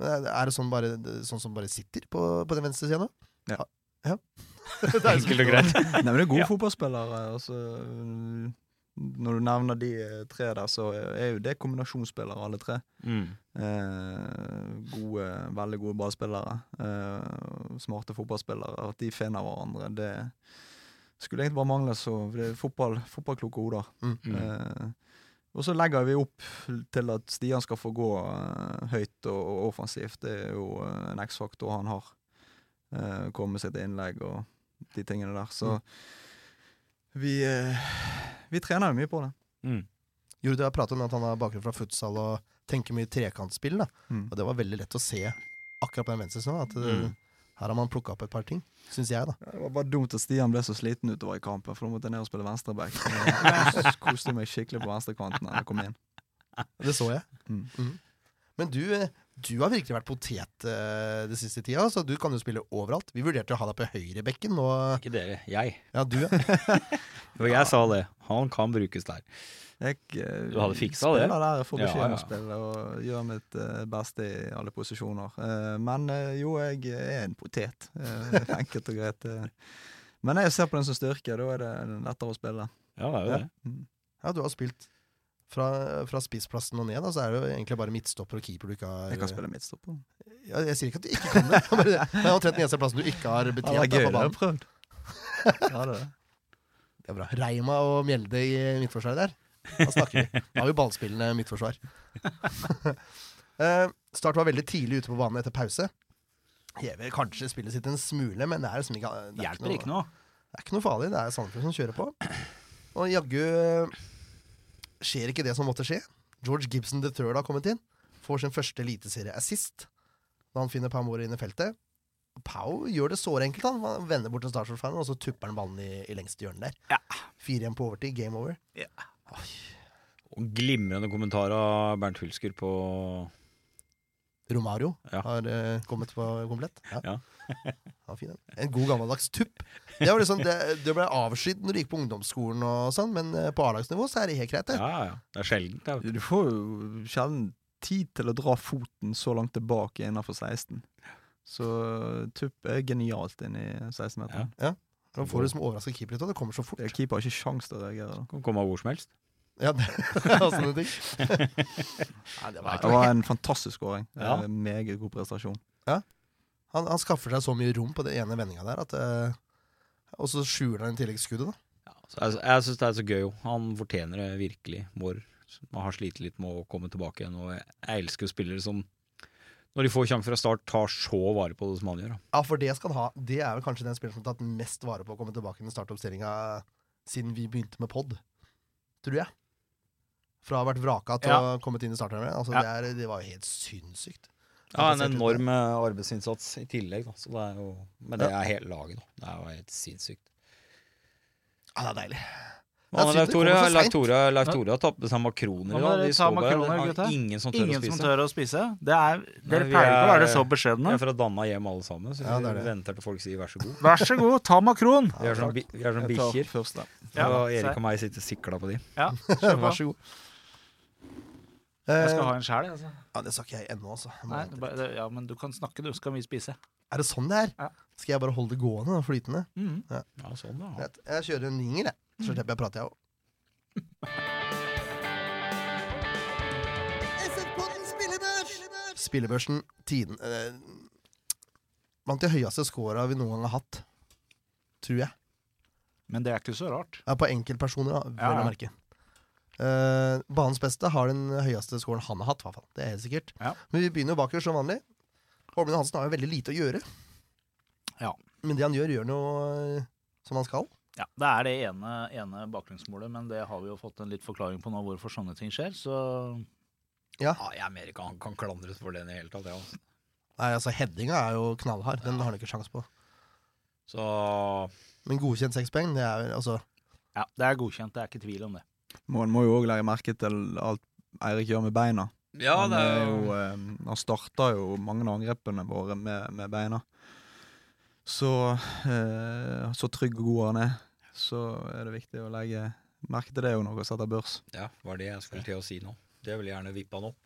Er- Er det sånn, bare, sånn som bare sitter på, på den venstre sida nå? Ja. ja. Det er Enkelt og greit. Nei, men det er gode fotballspillere. Altså, mm, når du nevner de eh, tre der, så er jo det kombinasjonsspillere, alle tre. Mm. Eh, gode, veldig gode ballspillere. Eh, smarte fotballspillere. At de finner hverandre, det skulle egentlig bare mangle. Så det er fotball, fotballkloke hoder. Mm. Eh, og så legger vi opp til at Stian skal få gå eh, høyt og, og offensivt. Det er jo eh, en X-faktor han har. Uh, komme med sitt innlegg og de tingene der. Så vi, eh, vi trener jo mye på det. Mm. Jordi har pratet om at han har bakgrunn fra futsal og tenker mye trekantspill. da Mm. Og det var veldig lett å se akkurat på den venstre siden, At Mm. her har man plukka opp et par ting, syns jeg, da. Ja, Det var bare dumt at Stian ble så sliten utover i kampen, for da måtte jeg ned og spille venstreback. *laughs* Jeg Koste meg skikkelig på venstrekanten da jeg kom inn. Det så jeg. Mm. Mhm. Men du, eh, du har virkelig vært potet uh, det siste tida, så du kan jo spille overalt. Vi vurderte å ha deg på høyrebekken, og Ikke dere, jeg. ja, du, ja. *laughs* Og jeg sa det. Han kan brukes der. Jeg eh, Du hadde fiksa det? der jeg får beskjed om ja. å spille, og gjøre mitt eh, beste i alle posisjoner. Men jo, jeg er en potet. Enkelt og greit. Men jeg ser på den som styrke. Da er det lettere å spille. Ja, det er jo det. Mm. ja, du har spilt fra, fra spissplassen og ned, da, så er det jo egentlig bare midtstopper og keeper du ikke har Jeg kan spille midtstopper. ja, Jeg sier ikke at du ikke kan det, det er omtrent den eneste plassen du ikke har Ja, betjent. det er gøy. på Det har banen. prøvd. *laughs* Ja, det er det. Det er bra. Reima og Mjelde i midtforsvaret der. Da snakker vi. Da har vi ballspillende midtforsvar. *laughs* Eh, Start var veldig tidlig ute på banen etter pause. Hever kanskje spillet sitt en smule, men det er liksom ikke, det er Hjelper ikke noe. Det er ikke noe farlig. Det er Sandefjord som kjører på. Og jaggu skjer ikke det som måtte skje. George Gibson III har kommet inn. Får sin første eliteserie-assist da han finner Pau Mori inn i feltet. Pau gjør det såre enkelt. Han Han vender bort til Starsfjord-fanen, og så tupper han ballen i, i lengste hjørne der. Ja. Fire igjen på overtid. Game over. Og glimrende kommentar av Bernt Hulsker på Romario Ja. har uh, kommet på komplett. Ja. Ja. *laughs* Ja, fin, en god gammeldags tupp. Det, liksom, det, det ble avskydd når du gikk på ungdomsskolen, og sånn, men eh, på A-lagsnivå så er det helt greit. Det. Ja, ja. Det er sjeldent. du. Får jo sjelden tid til å dra foten så langt tilbake innenfor 16. Så tupp er genialt inn i 16-meteren. Da får du som overraska keeper litt, og det kommer så fort. Keeper har ikke sjans til å reagere. Kan komme hvor som helst. Ja, det var sånne ting. Nei, det var Det var en fantastisk skåring. Ja. Eh, Meget god prestasjon. han, han skaffer seg så mye rom på det ene vendinga der, at eh, Og så skjuler han i tillegg skuddet, da. Ja, så jeg jeg syns det er så gøy. Han fortjener det virkelig. Man har slitt litt med å komme tilbake igjen. Og jeg jeg elsker spillere som, når de får sjanse fra start, tar så vare på det som han gjør. da. Ja, for det skal han ha. Det er vel kanskje den spilleren som har tatt mest vare på å komme tilbake i den startoppstillinga siden vi begynte med pod, tror jeg. Fra å ha vært vraka til å ha kommet inn i starterne. Altså, Ja. det, er, det var jo helt sinnssykt. Ja, En enorm eh, arbeidsinnsats i tillegg. Da. Så det er jo, men det er hele laget. Da. Det er jo helt sinnssykt. Ja, det er deilig. Men Leif Tore kommer så Leif sent. Tore, Leif Tore har tatt med seg makroner dere De ta makroner, det er gutta? Ingen som tør Ingen å som spise. tør å spise. Det er, dere Nei, pleier ikke å være er- beskjedne. Vi er fra Danna hjem alle sammen, så Ja, vi det er venter til folk sier vær så god. Vær så god, ta makron! Vi er som, bi- vi er som bikkjer. og. Erik og meg sitter sikla på de. Ja. *laughs* Vær så god. Jeg skal Eh, ha en sjæl, altså. ja, det sa ikke jeg ennå, altså. Nei, det bare- det- ja, men du kan snakke, du. Skal vi spise? Er det sånn det er? Ja. Skal jeg bare holde det gående, og flytende? Mm. Ja, sånn da. Jeg, Jeg kjører en ninger, jeg. Så slipper jeg å prate, jeg òg. *laughs* Spillebørsen tiden eh, Blant de høyeste scora vi noen gang har hatt. Tror jeg. Men det er ikke så rart. Ja, på enkeltpersoner, vel Ja, ja. å merke. Eh, banens beste har den høyeste scoren han har hatt, i hvert fall. Det er helt sikkert. Ja. Men vi begynner jo bakerst som vanlig. Holmen Hansen har jo veldig lite å gjøre. Ja. Men det han gjør, gjør noe eh, som han skal. Ja, Det er det ene, ene baklengsmålet, men det har vi jo fått en litt forklaring på nå hvorfor sånne ting skjer. Så Ja, jeg er mer ikke han kan klandres for det i det hele tatt. Ja. altså. Nei, altså Headinga er jo knallhard. Den har han ikke sjans på. Så Men godkjent seks poeng, det er altså ja, det er godkjent. Det er ikke tvil om det. Man må jo òg legge merke til alt Eirik gjør med beina. Ja, han, det er jo, eh, han starta jo mange av angrepene våre med, med beina. Så, eh, så trygg og god han er, så er det viktig å legge merke til det når dere setter børs. Ja, var det jeg skulle til å si nå. Det vil jeg gjerne vippe han opp.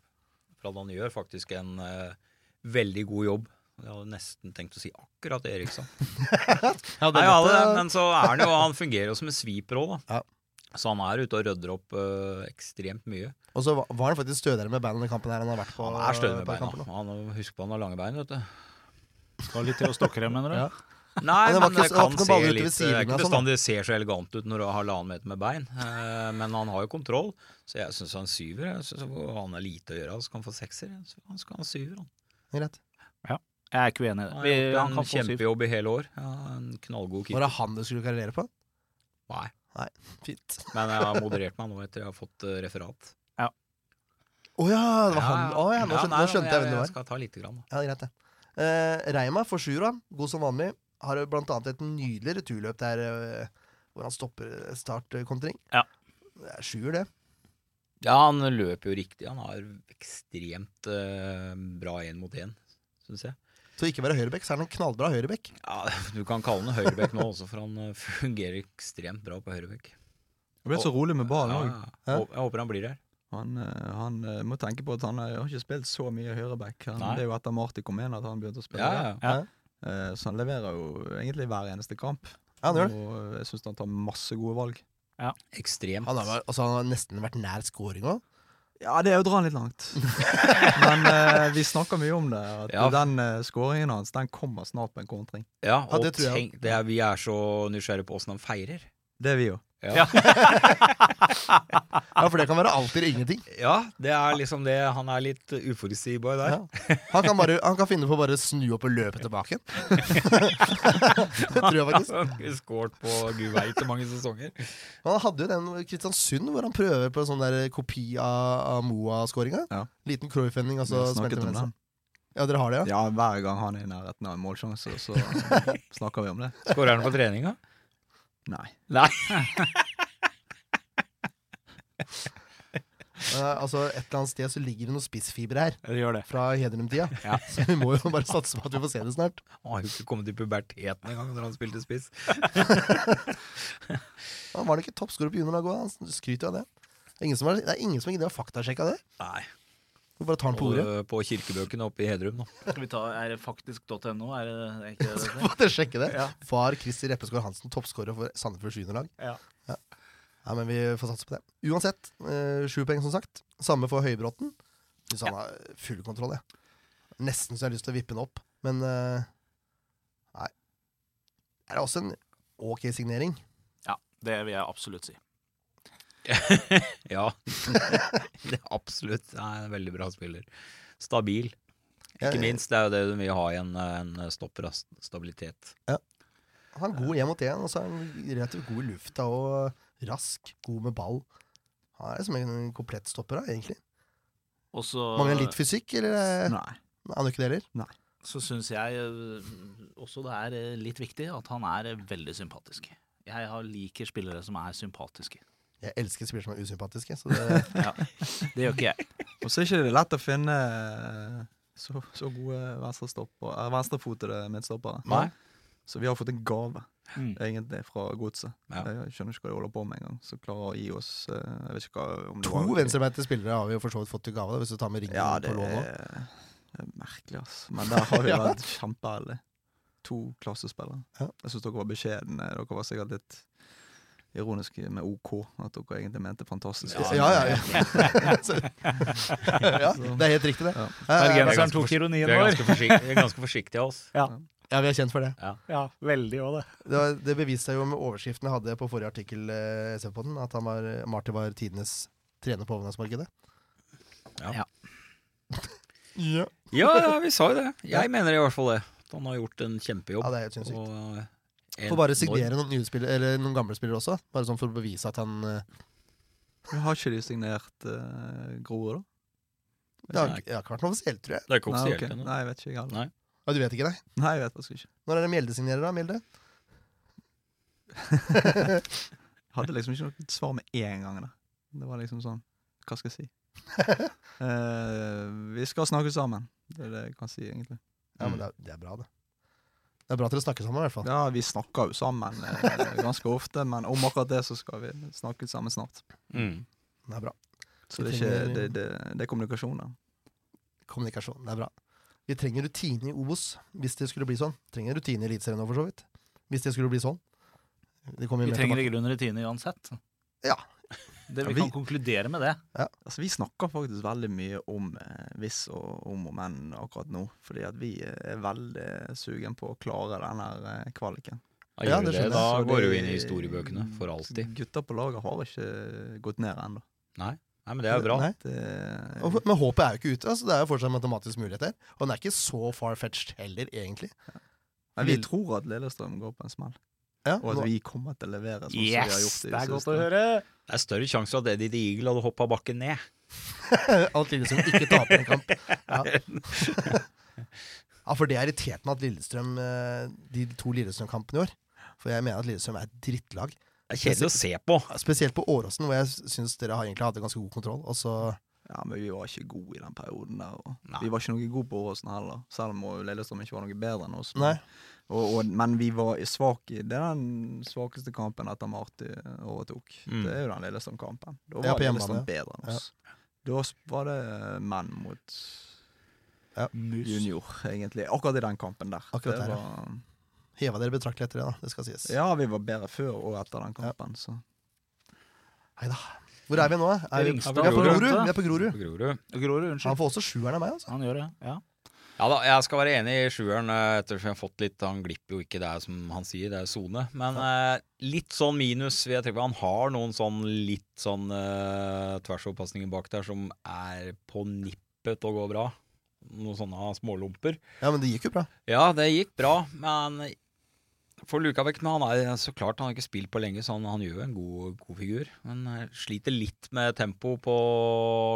For at han gjør faktisk en uh, veldig god jobb. Jeg hadde nesten tenkt å si akkurat Eriksson. *laughs* Ja, det Nei, alle, men så er han jo Han fungerer jo som en sviper òg, da. Ja. Så han er ute og rydder opp øh, ekstremt mye. Og så var- han faktisk stødigere med beina i kampen her enn han har vært på. Han er stødig med beina. Han, husk på han har lange bein, vet du. Skal litt til å stokke dem, mener du? Ja. Nei, Men det men det kan se litt Det er ikke sånn, bestandig det ser så elegant ut når du har halvannen meter med bein, eh, men han har jo kontroll. Så jeg syns han syver. Jeg synes Han har lite å gjøre, så kan han få sekser. Så Han skal ha syver, han. Ja, Jeg er ikke uenig i det. Han Vi, han få syv. kjempejobb i hele år. Ja, en knallgod Var det han du skulle karriere på? Nei, Fint. men jeg har moderert meg nå etter jeg har fått eh, referat. Å ja, det var han. Oh, ja, nå Ja, skjønte, nei, nå skjønte jeg hvem det var. Jeg skal ta lite grann. da. Ja, det er greit, det. Uh, Reima for sjuer, god som vanlig. Har blant annet et nydelig returløp der uh, hvor han stopper startkontring. Ja. Det er sjuer, det. Ja, han løper jo riktig. Han har ekstremt bra én mot én, syns jeg. Så ikke være høyrebekk, så er han noen knallbra høyrebekk. Ja, *laughs* Du kan kalle han høyrebekk nå også, for han eh, fungerer ekstremt bra på høyrebekk. Han ble så rolig med ballen òg. Ja, ja. Jeg håper han blir der. Han, eh, han eh, må tenke på at han har ikke spilt så mye høyreback. Det er jo etter Marti kom inn at han begynte å spille. Ja, ja. Ja. Eh, Så han leverer jo egentlig hver eneste kamp. Ja, det. Og jeg syns han tar masse gode valg. Ekstremt. Han har, altså, han har nesten vært nær scoring òg. Ja, det er jo å dra den litt langt. *laughs* Men eh, vi snakker mye om det. At Ja. den uh, skåringen hans den kommer snart på en kontring. Ja, Ja, og det tror jeg tenk, det er, vi er så nysgjerrige på åssen han feirer. Det er vi jo. Ja. *laughs* Ja, for det kan være alt eller ingenting. ja, det er liksom det. Han er litt uforutsigbar der. Ja. Han, kan bare, han kan finne på å bare snu opp og løpe tilbake. *laughs* det tror jeg faktisk. Han har skåret på gud veit hvor mange sesonger. Han hadde jo den Kristiansund hvor han prøver på en sånn der kopi av, av Moa-skåringa. Ja. Liten Cruyff-vending, og Vi så har smelter snakket om den. den. Ja, dere har det, ja? Ja, hver gang han er i nærheten av en målsjanse, så *laughs* snakker vi om det. Skårer han på treninga? Nei. Nei. Uh, *laughs* altså, Et eller annet sted så ligger det noen spissfibre her Det gjør det. fra Hedrum-tida. Ja. *laughs* Så vi må jo bare satse på at vi får se det snart. Han har jo ikke kommet i puberteten engang når han spilte spiss. *laughs* Han var det ikke toppskårer på juniorlaget òg? Han skryter jo av det. Det er ingen som har, det er ingen som har det. Nei. Vi bare tar den på ordet. Og, på kirkebøkene oppe i Hedrum nå. Skal vi ta, Er det faktisk.no? Er det, er ikke det det? *laughs* bare sjekke det. Ja. Far Christer Reppeskår Hansen toppskårer for Sandefjords juniorlag? Ja. ja. Ja, men vi får satse på det. Uansett, eh, sju poeng som sagt. Samme for Høybråten. Hvis han har full kontroll, jeg. Nesten så jeg har lyst til å vippe den opp, men eh, Nei. Det er også en ok signering. Ja, det vil jeg absolutt si. *laughs* Ja. *laughs* det er absolutt. Han er en veldig bra spiller. Stabil. Ikke minst. Det er jo det du vil ha i en, en stopper. Stabilitet Stabilitet. Han er god én mot én, og så er han relativt god i lufta og rask. God med ball. Han er som en komplett stopper, da, egentlig. Og så Mangler litt fysikk, eller? eh, Nei. Han gjør ikke det heller? så syns jeg øh, også det er øh, litt viktig at han er øh, veldig sympatisk. Jeg har liker spillere som er sympatiske. Jeg elsker spillere som er usympatiske. Så det, *laughs* Ja, Det gjør ikke jeg. Og så er det ikke lett å finne eh, så, så gode venstre venstrefotede midtstoppere. Nei. Så vi har fått en gave, Mm. egentlig, fra godset. Ja. Jeg skjønner ikke hva de holder på med engang. Så klarer å gi oss eh, Jeg vet ikke hva to venstrebeinte spillere har vi jo for så vidt fått til gave, da, hvis du tar med ringen Ja, det på lån er, det er merkelig, altså. Men der har vi *laughs* Ja. vært kjempeheldige. To klassespillere. Ja. Jeg syns dere var beskjedne. Dere var sikkert litt ironiske med OK, at dere egentlig mente fantastisk. Ja, ja, ja. Ja, *laughs* det er helt riktig, det. Ja. Eh, Bergenseren tok ironien vår. vi er ganske forsiktige av oss. Ja, vi er kjent for det. Ja, veldig òg, det. Det, det beviste seg jo med overskriften jeg hadde på forrige artikkel, eh, på den, at han var, Marty var tidenes trener på overgangsmarkedet. Ja. *laughs* Ja. Ja, ja, vi sa jo det. Jeg mener i hvert fall det. At han har gjort en kjempejobb. ja, det er helt sinnssykt. og en Får bare signere noen, nye spillere, eller noen gamle spillere også, bare sånn for å bevise at han uh... Har ikke de signert uh, Groe, da? Det har, det har ikke vært noe offisielt, tror jeg. Det er ikke offisielt Nei, okay. Nei, jeg vet ikke. Jeg. Nei. Ja, du vet ikke, nei? Nei, jeg vet faktisk ikke. Når er det Mjelde signerer, da? Mjelde? *laughs* Hadde liksom ikke noe svar med en gang. Da. Det var liksom sånn Hva skal jeg si? uh, *laughs* vi skal snakke sammen. Det er det jeg kan si, egentlig. Ja, men det er, det er bra, det. Det er bra at dere snakker sammen, i hvert fall. Ja, vi snakker jo sammen eh, ganske ofte, men om akkurat det så skal vi snakke sammen snart. Mm. Det er bra. Så det er, ikke, det, det, det er kommunikasjon, da. Kommunikasjon, det er bra. Vi trenger rutine i Obos hvis det skulle bli sånn. Trenger rutine i Eliteserien òg, for så vidt. Hvis det skulle bli sånn. Det kommer Vi mer trenger tilbake. i grunnen rutine uansett. Ja. Det, Ja, vi kan konkludere med det. Altså, vi snakker faktisk veldig mye om eh, hvis og om og men akkurat nå. Fordi at vi er veldig sugen på å klare den her eh, kvaliken. Ja, gjør det det. Da går du inn i historiebøkene for alltid. Gutta på laget har ikke gått ned ennå. Nei, Nei men det er jo bra. Det- Og, men håpet er jo ikke ute. Altså, det er jo fortsatt matematisk mulighet her. Og den er ikke så far-fetched heller, egentlig. Men vi tror at Lillestrøm går på en smell, Ja, og at nå, vi kommer til å levere sånn som vi har gjort Yes! Det er godt siste. å høre. Det er større sjanse for at Eddie the Eagle hadde hoppa bakken ned. *laughs* Alt Lillestrøm ikke taper en kamp. Ja. *laughs* ja, for det har irritert meg at Lillestrøm eh, de to Lillestrøm-kampene i år. For jeg mener at Lillestrøm er et drittlag. Det er kjedelig å se på. Spesielt på Åråsen, hvor jeg syns dere har egentlig hatt ganske god kontroll. Og så Ja, men vi var ikke gode i den perioden der. Og vi var ikke noe gode på Åråsen heller, selv om Lillestrøm ikke var noe bedre enn oss. Nei. Og, og, men vi var svake i Det er den svakeste kampen etter Marti overtok. Mm. Det er jo den Lillestrøm-kampen. Da var det Lillestrøm hjemmebane, bedre enn oss. Da var det menn mot ja. junior, egentlig. Akkurat i den kampen der. Akkurat det der, ja. var, heva dere betraktelig etter det, da. Det skal sies. ja, vi var bedre før og etter den kampen, så Hei da. Hvor er vi nå? Er vi, er vi er på Grorud. Grorud. Vi er på Grorud. på Grorud. Grorud, Han får også sjueren av meg, altså. Han gjør det, ja. Ja da, jeg skal være enig i sjueren, eh, ettersom jeg har fått litt Han glipper jo ikke, det er som han sier, det er sone. Men eh, litt sånn minus vil jeg på. Han har noen sånn litt sånn eh, tversoverpasninger bak der som er på nippet å gå bra. Noen sånne smålumper. Ja, men det gikk jo bra. Ja, det gikk bra, men får luka vekk. Han er så klart, han har ikke spilt på lenge, så han, han gjør jo en god, god figur. Men eh, sliter litt med tempo på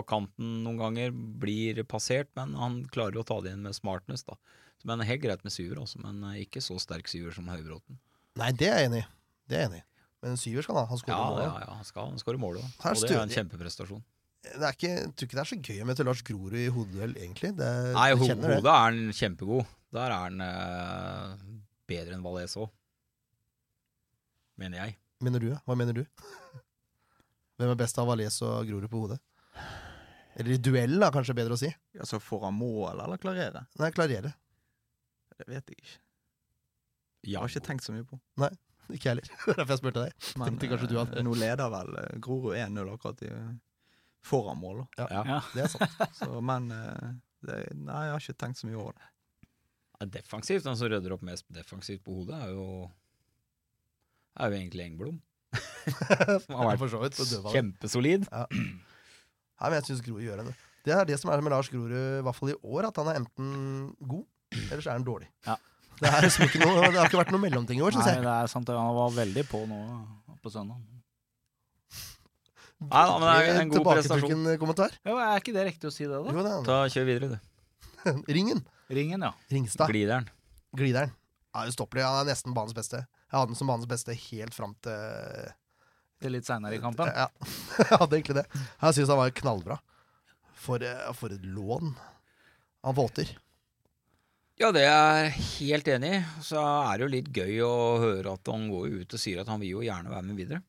kanten noen ganger. Blir passert, men han klarer å ta det inn med smartness, da. Men helt greit med syver, også, men eh, ikke så sterk syver som Høybråten. Nei, det er jeg enig i. Det er jeg enig i. Men syver skal han ha. Han Ja, skårer mål. ja, ja, han skal han skårer mål òg. Og det er en kjempeprestasjon. Det er ikke, jeg tror ikke det er så gøy å møte Lars Grorud i hodeduell, egentlig. Det, Nei, ho hodet er han kjempegod. Der er han eh, bedre enn Valais òg. Mener jeg. Mener du? Hva mener du? *laughs* Hvem er best av Valais og Grorud på hodet? Eller i duell, da, kanskje bedre å si. Altså, får han mål eller klarere? Nei, klarere. Det vet jeg ikke. Jeg har ikke tenkt så mye på. Nei, *laughs* Ikke jeg heller. *laughs* Det er Derfor jeg spurte deg. Men Tenkte kanskje du eh, hadde- nå leder vel eh, Grorud 1-0 akkurat i, foran mål. Ja, Ja. Det er sant. Så, men eh, det, Nei, jeg har ikke tenkt så mye over det. Defensivt, den som rydder opp mest defensivt på hodet, er jo er jo egentlig Engblom. *laughs* som har vært For så vidt. kjempesolid. Ja. Nei, men jeg syns Grorud gjør det. Det er det som er med Lars Grorud, i hvert fall i år, at han er enten god, eller så er han dårlig. Ja. Det, er liksom ikke noe, det har ikke vært noe mellomting i år, *laughs* syns Nei, jeg. det er sant. Han var veldig på nå på søndag. Nei, men det er en god prestasjon. Tilbaketrukken kommentar. Jo, er ikke det riktig å si det, da? Jo, det er Ta Kjør videre, du. *laughs* Ringen. Ringen, ja. Ringstad. Glideren. Glideren. Ja, ustoppelig. Han er nesten banens beste. Jeg hadde den som banens beste helt fram til Til litt seinere i kampen. Ja, *laughs* jeg hadde egentlig det. Jeg syns han var knallbra. For, eh, for et lån han våter. Ja, det er jeg helt enig i. Så er det jo litt gøy å høre at han går ut og sier at han vil jo gjerne være med videre.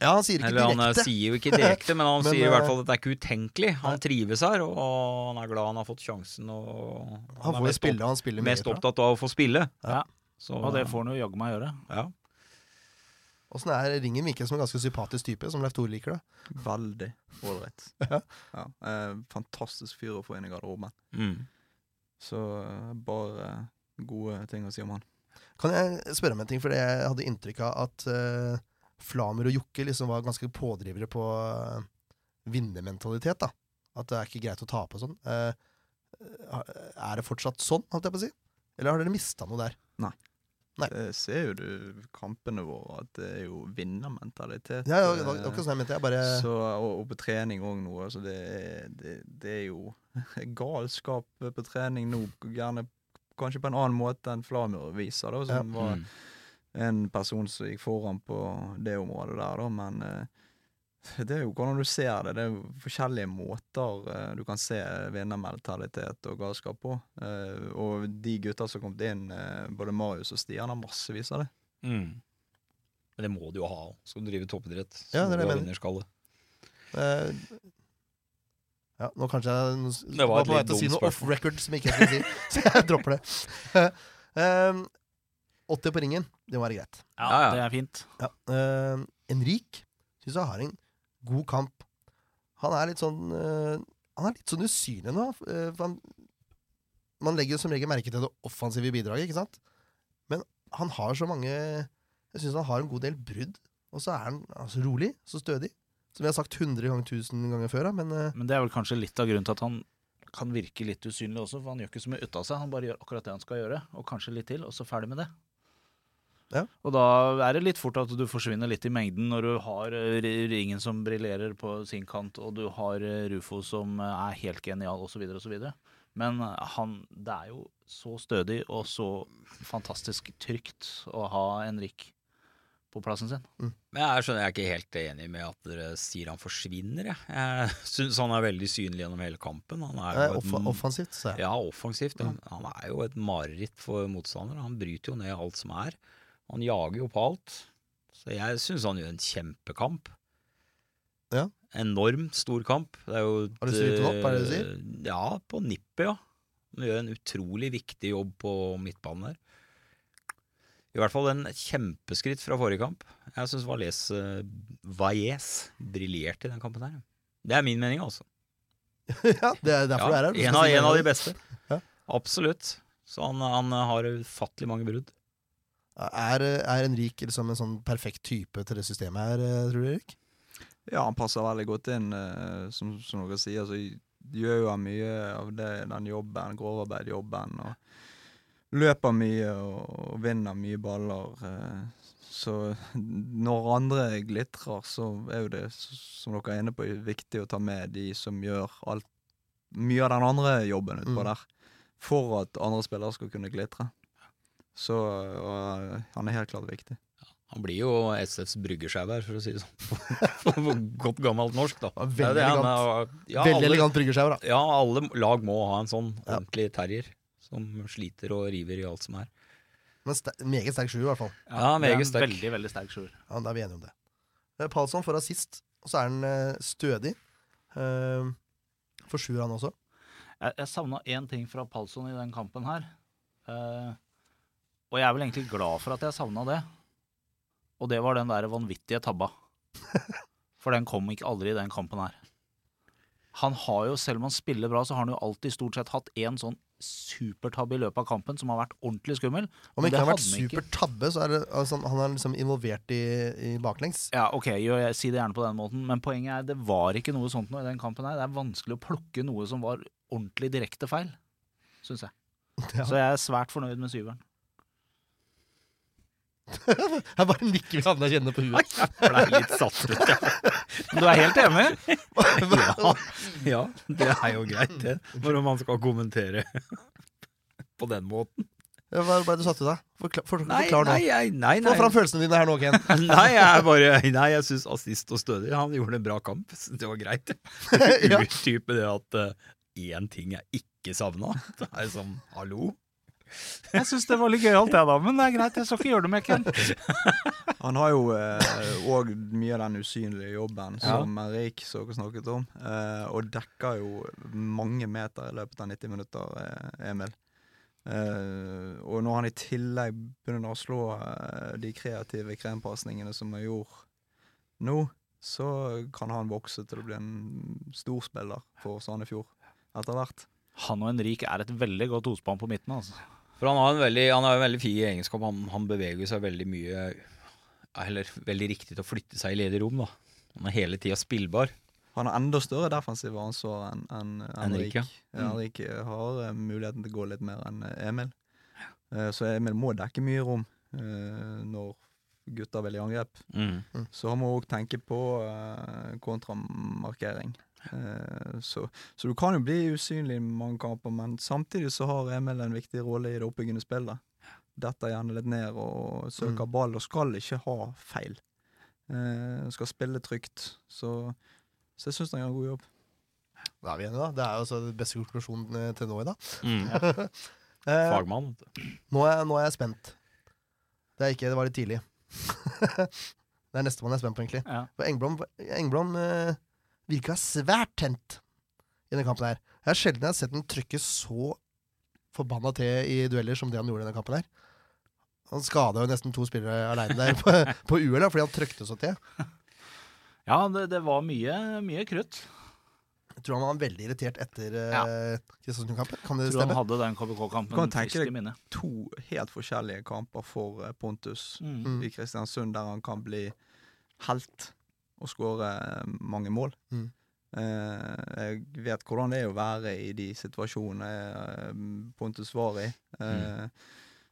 Ja, han sier ikke Eller han eh, direkte. sier jo ikke direkte, men han *laughs* Men, sier i hvert eh, fall at det er ikke utenkelig. Han trives her, og han er glad han har fått sjansen. Og Han er mest, spille, han spiller opp, mye mest fra. opptatt av å få spille. Ja. Så, Og det får han jo jaggu meg gjøre. ja. Åssen er Ringen virker som en ganske sympatisk type, som Leif Tore liker det. Veldig ålreit. *laughs* Ja. Ja, eh, fantastisk fyr å få inn i garderoben. Mm. Så eh, bare gode ting å si om han. Kan jeg spørre om en ting, for jeg hadde inntrykk av at eh, Flamer og Jokke liksom var ganske pådrivere på uh, vinnermentalitet. da. At det er ikke greit å tape og sånn. Uh, er det fortsatt sånn, holdt jeg på å si? Eller har dere mista noe der? Nei. Det ser jo du kampene våre, at det er jo vinnermentalitet. Ja, ja, det var det var sånn jeg mente. Jeg bare Så, og, og på trening òg nå. Altså det, det, det er jo *laughs* galskap på trening nå. Gjerne kanskje på en annen måte enn Flamur viser, da, som var Mm. En person som gikk foran på det området der, da. Men eh, *laughs* det er jo hvordan du ser det. Det er jo forskjellige måter eh, du kan se vinnermentalitet og galskap på. Eh, og de gutta som kom inn, både Marius og Stian, har massevis av det. Mm. Men det må du jo ha. Skal du drive toppidrett, så Ja, det er du det ha jeg vinnerskalle. eh, Ja, nå kanskje jeg nå var et på vei til å si noe off record som jeg ikke skulle si, så *laughs* jeg dropper det. um, *laughs* 80 på ringen, det må være greit. Ja, Ja, ja. det er fint. Ja. Uh, Enrik syns jeg har en god kamp. Han er litt sånn uh, Han er litt sånn usynlig nå. uh, for han, man legger jo som regel merke til det offensive bidraget, ikke sant? Men han har så mange Jeg syns han har en god del brudd. Og så er han altså, rolig, så stødig. Som vi har sagt 100 ganger 1000 ganger før. da, Men uh, Men det er vel kanskje litt av grunnen til at han kan virke litt usynlig også, for han gjør ikke så mye ut av seg. Han bare gjør akkurat det han skal gjøre, og kanskje litt til, og så ferdig med det. Ja. Og da er det litt fort at du forsvinner litt i mengden når du har eh, ringen som briljerer på sin kant, og du har eh, Rufo som eh, er helt genial, osv., osv. Men han Det er jo så stødig og så fantastisk trygt å ha Henrik på plassen sin. Men jeg skjønner jeg er ikke helt enig med at dere sier han forsvinner. Jeg, jeg *laughs* syns han er veldig synlig gjennom hele kampen. Han er jo off et, offensivt, sa jeg. ja, offensivt. Ja. Han er jo et mareritt for motstandere. Han bryter jo ned alt som er. Han jager jo på alt. Så jeg syns han gjør en kjempekamp. Ja. Enormt stor kamp. Det er jo et, Har du stilt opp, er det du sier? eh, Ja, på nippet, ja. Han gjør en utrolig viktig jobb på midtbanen der. I hvert fall en kjempeskritt fra forrige kamp. Jeg syns Valles uh, Valles briljerte i den kampen her. Det er min mening, altså. *laughs* ja, det er derfor du er her. En, av, en av de beste. Ja. Absolutt. Så han, han har ufattelig mange brudd. Er, er Enrik liksom en sånn perfekt type til det systemet her, eh, tror du, Erik? Ja, han passer veldig godt inn, eh, som, som dere sier. Så gjør jo han mye av det, den jobben, grovarbeidjobben. Og løper mye og, og vinner mye baller. eh, Så når andre glitrer, så er jo det, som dere er inne på, viktig å ta med de som gjør alt mye av den andre jobben utpå Mm. der. For at andre spillere skal kunne glitre. Så og, han er helt klart viktig. Han blir jo SFs bryggesjau her, for å si det sånn. *laughs* På godt gammelt norsk, da. Ja, Det er veldig det elegant. er- ja, Veldig alle, elegant bryggersjau, da. Ja, alle lag må ha en sånn Ja. ordentlig terrier. Som sliter og river i alt som er. Men st meget sterk sjuer, i hvert fall. Ja, meget er en sterk. Veldig, veldig sterk sjuer. Ja, da er vi enige om det. Eh, Palsson får assist, og så er han eh, stødig. Uh, for sjuer, han også. Jeg, jeg savna én ting fra Palsson i den kampen her. Eh, og jeg er vel egentlig glad for at jeg savna det. Og det var den der vanvittige tabba. *laughs* For den kom ikke aldri i den kampen her. Han har jo, selv om han spiller bra, så har han jo alltid stort sett hatt én sånn supertabbe i løpet av kampen som har vært ordentlig skummel. Om ikke det han har vært hadde han ikke. super tabbe, så er det altså, han er liksom involvert i, i baklengs. Ja, ok, jo, jeg, si det gjerne på den måten, men poenget er det var ikke noe sånt noe i den kampen her. Det er vanskelig å plukke noe som var ordentlig direkte feil, syns jeg. *laughs* Ja. Så jeg er svært fornøyd med syveren. *laughs* Jeg bare nikker hvis andre kjenner på huet. Blei litt satt ut, jeg. Men du er helt enig? *laughs* Ja, ja, det er jo greit, det. Når man skal kommentere på den måten. Hva ble du satt ut av? Forklar, for, Nei, forklar nå. nei, jeg- nei, Få fram følelsene dine her nå, Ken. *laughs* Nei, jeg bare Nei, jeg syns assist og stødig Han gjorde en bra kamp. Det var greit. Utdype det at én ting jeg ikke savna. Det er sånn hallo. Jeg syns det var litt gøyalt, jeg da, men det er greit. Jeg skal ikke gjøre det med Ken. *laughs* Han har jo òg mye av den usynlige jobben Ja. som Erik så snakket om, eh, og dekker jo mange meter i løpet av 90 minutter, eh, Emil. Eh, og når han i tillegg begynner å slå eh, de kreative krempasningene som han gjorde nå, så kan han vokse til å bli en storspiller for Sandefjord etter hvert. Han og Henrik er et veldig godt tospann på midten. altså. For han har en veldig, han har en veldig fin egenskap. Han, han beveger seg veldig mye Eller veldig riktig til å flytte seg i ledig rom. da Han er hele tida spillbar. Han har enda større defensiv ansvar enn en, Henrik, Henrik. ja. Ja, Henrik har uh, muligheten til å gå litt mer enn eh, Emil. Uh, Så Emil må dekke mye rom uh, når gutter vil i angrep. Mm. Så han må òg tenke på kontramarkering. Eh, så, så du kan jo bli usynlig i mange kamper, men samtidig så har Emil en viktig rolle i det oppbyggende spillet. Detter gjerne litt ned og søker Mm. ball, og skal ikke ha feil. Eh, skal spille trygt. Så, så jeg syns han gjør en god jobb. Da er vi enige, da. Det er jo altså den beste konklusjonen eh, til nå i dag. Mm. *laughs* Eh, Fagmann. nå, er, nå er jeg spent. Det er ikke, det var litt tidlig. *laughs* det er nestemann jeg er spent på, egentlig. Ja. For Engblom, Engblom eh, virka svært tent i denne kampen her. Jeg har sjelden sett han trykke så forbanna til i dueller som det han gjorde i denne kampen her. Han skada jo nesten to spillere aleine der på, *laughs* på UL, fordi han trykte så til. Ja, det, det var mye, mye krutt. Jeg tror han var veldig irritert etter Ja. uh, Kristiansund-kampen. Kan det Jeg tror han stemme? hadde den KBK-kampen Kan tenke deg- minne. To helt forskjellige kamper for eh, Pontus. Mm. i Kristiansund, der han kan bli helt og skåre eh, mange mål. Mm. Eh, jeg vet hvordan det er å være i de situasjonene eh, Pontus var i. Mm.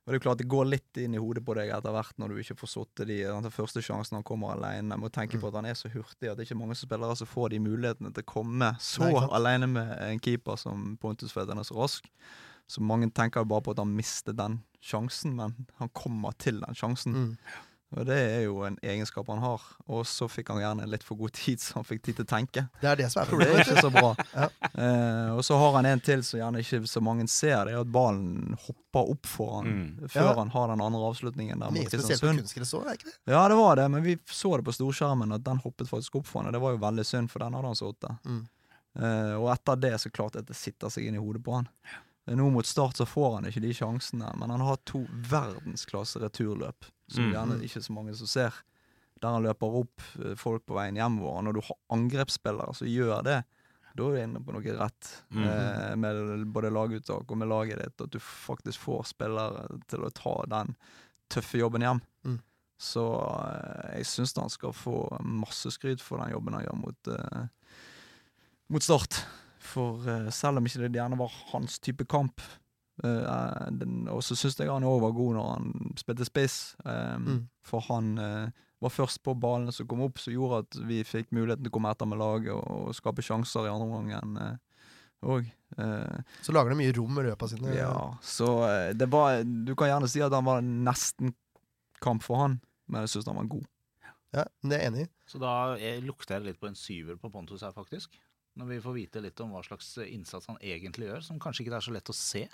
Og det er klart det går litt inn i hodet på deg etter hvert når du ikke får satt de Den første sjansen han kommer alene. Må tenke Mm. på at han er så hurtig at det er ikke mange spillere som får de mulighetene til å komme så Nei, alene med en keeper som Pontus han er så rask. Så mange tenker jo bare på at han mistet den sjansen, men han kommer til den sjansen. Mm. Og det er jo en egenskap han har. Og så fikk han gjerne litt for god tid, *laughs* så han fikk tid til å tenke. Det er det som er Det er problemet. ikke så bra. Ja. Eh, og så har han en til som gjerne ikke så mange ser, det er at ballen hopper opp for han Mm. før Ja. han har den andre avslutningen der mot Kristiansund. kunstgress er det ikke det? Ja, det var det, men vi så det på storskjermen at den hoppet faktisk opp for han, og det var jo veldig synd, for den hadde han sittet. Mm. Eh, og etter det så klart at det sitter seg inn i hodet på han. Eh, Nå mot start så får han ikke de sjansene, men han har to verdensklasse returløp, som Mm. gjerne ikke så mange som ser. Der han løper opp eh, folk på veien hjemover. Når du har angrepsspillere som gjør det, da er du inne på noe rett mm. eh, med både laguttak og med laget ditt. At du faktisk får spillere til å ta den tøffe jobben hjem. Mm. Så eh, jeg syns han skal få masse skryt for den jobben han gjør mot, eh, mot Start. For eh, selv om ikke det gjerne var hans type kamp Uh, den, Og så syns jeg han òg var god når han spilte spiss. Um, Mm. For han uh, var først på ballene som kom opp, som gjorde at vi fikk muligheten til å komme etter med laget og, og skape sjanser i andre omgang òg. Så lager det mye rom i løpet av sine Ja, så det var Du kan gjerne si at han var nesten kamp for han, men jeg syns han var god. Ja, det er jeg enig i. Så da lukter jeg litt på en syver på Pontus her, faktisk. Når vi får vite litt om hva slags innsats han egentlig gjør, som kanskje ikke er så lett å se.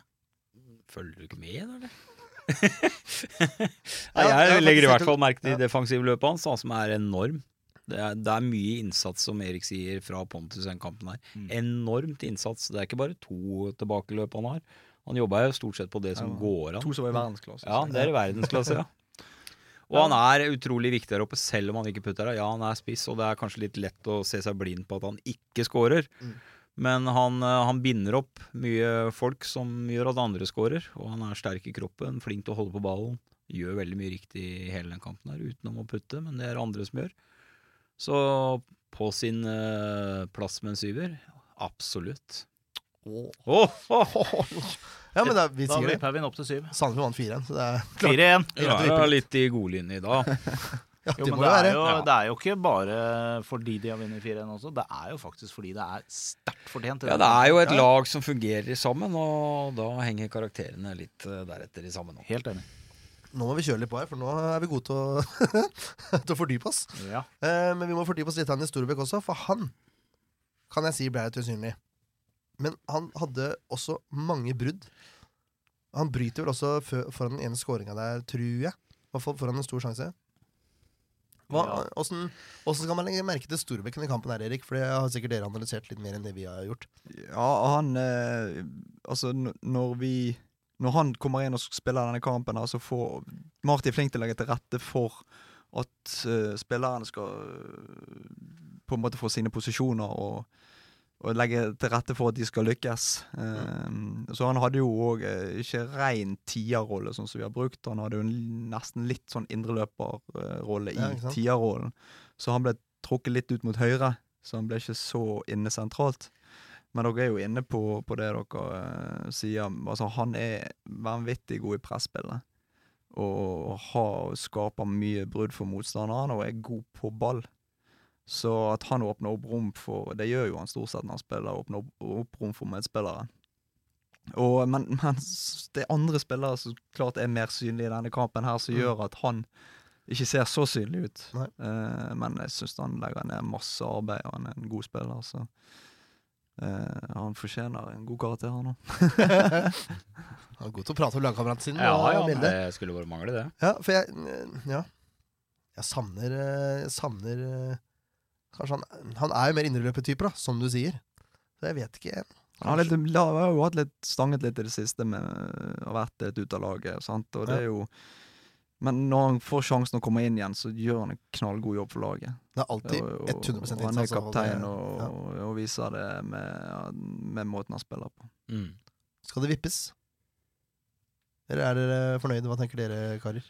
Følger du ikke med, da, eller? *laughs* Nei, jeg legger i hvert fall merke til det defensive løpet hans, som er enorm. Det er, det er mye innsats, som Erik sier, fra Pontus i den kampen her. Mm. Enormt innsats. Det er ikke bare to tilbakeløp han har. Han jobba jo stort sett på det som Ja, går an. To som var i verdensklasse. Ja, det er i verdensklasse, ja. *laughs* Og han er utrolig viktig der oppe, selv om han ikke putter det. Ja, han er spiss, og det er kanskje litt lett å se seg blind på at han ikke scorer. Mm. Men han, eh, han binder opp mye folk som gjør at andre scorer. Og han er sterk i kroppen, flink til å holde på ballen. Gjør veldig mye riktig i hele den kampen her, utenom å putte, men det er andre som gjør. Så på sin uh, plass med en syver, absolutt. Åh, åh, Ja, men da, vi Da sier det. vipper vi den opp til syv. Sandefjord vant 4-1, så det er klart. 4-1. Vi er litt i godlinje i dag. *laughs* Ja, Jo, det men må det jo er jo, det er jo ikke bare fordi de har vunnet 4-1 også. Det er jo faktisk fordi det er sterkt fortjent. Ja, det er jo et lag som fungerer sammen, og da henger karakterene litt eh, deretter i sammen. Også. Helt enig. Nå må vi kjøre litt på her, for nå er vi gode til å, *laughs* til å fordype oss. Ja. Eh, men vi må fordype oss litt i Storbekk også, for han kan jeg si ble litt usynlig. Men han hadde også mange brudd. Han bryter vel også foran den ene skåringa der, tror jeg. I hvert fall foran en stor sjanse. Åssen Ja. skal man legge merke til Storbekken i kampen her, Erik? For det har sikkert dere analysert litt mer enn det vi har gjort. Ja, han eh, Altså, når vi Når han kommer inn og spiller denne kampen, så får Marty er flink til å legge til rette for at uh, spillerne skal uh, på en måte få sine posisjoner og, og legge til rette for at de skal lykkes. Eh, så han hadde jo òg eh, ikke rein tierrolle, sånn som vi har brukt. Han hadde jo en nesten litt sånn indreløperrolle i ja, tierrollen. Så han ble trukket litt ut mot høyre, så han ble ikke så inne sentralt. Men dere er jo inne på, på det dere uh, sier. Altså, han er vanvittig god i presspillet. Og har, skaper mye brudd for motstanderen, og er god på ball. Så at han åpner opp rom for Det gjør jo han stort sett når han spiller, åpner opp, opp rom for medspillere. Og, men, men det er andre spillere som klart er mer synlige i denne kampen, her, som Mm. gjør at han ikke ser så synlig ut. Eh, men jeg syns han legger ned masse arbeid, og han er en god spiller. Så Uh, han fortjener en god karakter, han òg. *laughs* Han er god til å prate om lagkameraten sin. Ja, ja, men det skulle bare mangle, det. Ja, for jeg Ja. Jeg savner eh, Jeg savner Kanskje han Han er jo mer indreløpertyper, da, som du sier. Så jeg vet ikke. Han har, litt, la- har jo hatt litt stanget litt i det siste med å vært litt ute av laget. Sant? Og det er jo Men når han får sjansen å komme inn igjen, så gjør han en knallgod jobb for laget. Det er alltid 100 innsats. og. Han er kaptein og, ja. og viser det med, med måten han spiller på. Mm. Skal det vippes? Eller er dere fornøyde? Hva tenker dere, karer?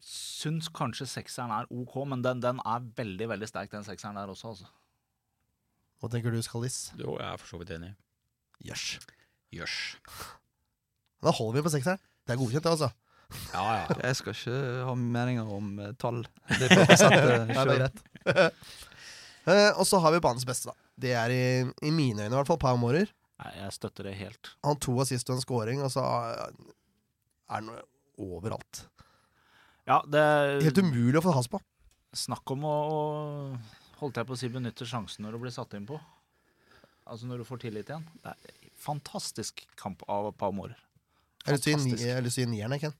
Syns kanskje sekseren er ok, men den, den er veldig veldig sterk, den sekseren der også. altså. Hva tenker du, Skallis? Jo, jeg er for så vidt enig. Jøss. Jøss. Da holder vi på sekseren. Det er godkjent, det, altså. Ja, ja. *laughs* Jeg skal ikke ha meninger om uh, tall. *laughs* Det får jeg sette sjøl. rett Eh, og så har vi banens beste, da. Det er i, i mine øyne i hvert fall Pau Mårer. Nei, Jeg støtter det helt. Han to assist og en scoring, og så er han overalt. Ja, det Helt umulig å få has på. Snakk om å, å holdt jeg på å si benytte sjansen når du blir satt inn på. Altså når du får tillit igjen. Det er fantastisk kamp av Pau Mårer. Jeg har lyst til å gi nieren, Ken.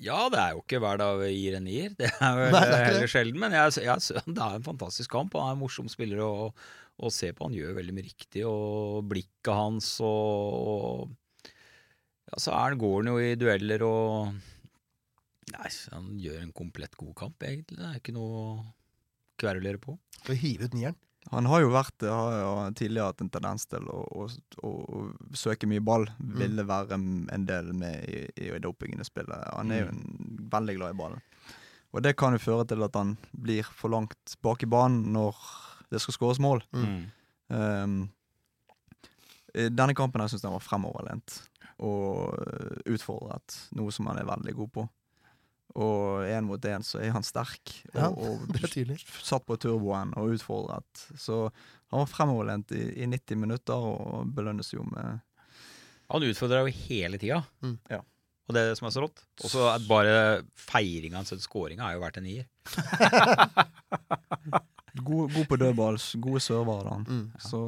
Ja, det er jo ikke hver dag vi gir en nier. Det er vel Nei, det er heller det. sjelden. Men jeg, jeg, det er en fantastisk kamp. Han er en morsom spiller å, å se på. Han gjør veldig mye riktig. Og blikket hans og, og Ja, så er han, går han jo i dueller og Nei, han gjør en komplett god kamp, egentlig. Det er ikke noe å kverulere på. Skal hive ut nieren? Han har jo vært har jo tidligere hatt en tendens til å, å, å, å søke mye ball. Ville være en del med i, i dopingen i spillet. Han er jo en, veldig glad i ballen. Og det kan jo føre til at han blir for langt bak i banen når det skal skåres mål. Mm. Um, denne kampen jeg syns den han var fremoverlent og utfordret, noe som han er veldig god på. Og én mot én så er han sterk, og, Ja, og Det er tydelig. satt på turboen og utfordret. Så han var fremoverlent i, i 90 minutter og belønnes jo med Han utfordrer jo hele tida. Mm. Ja. Og det er det som er så rått. Og så er bare feiringa hans etter skåringa er jo verdt en nier. *laughs* God, god på dødballs, gode server hadde han. Mm. Så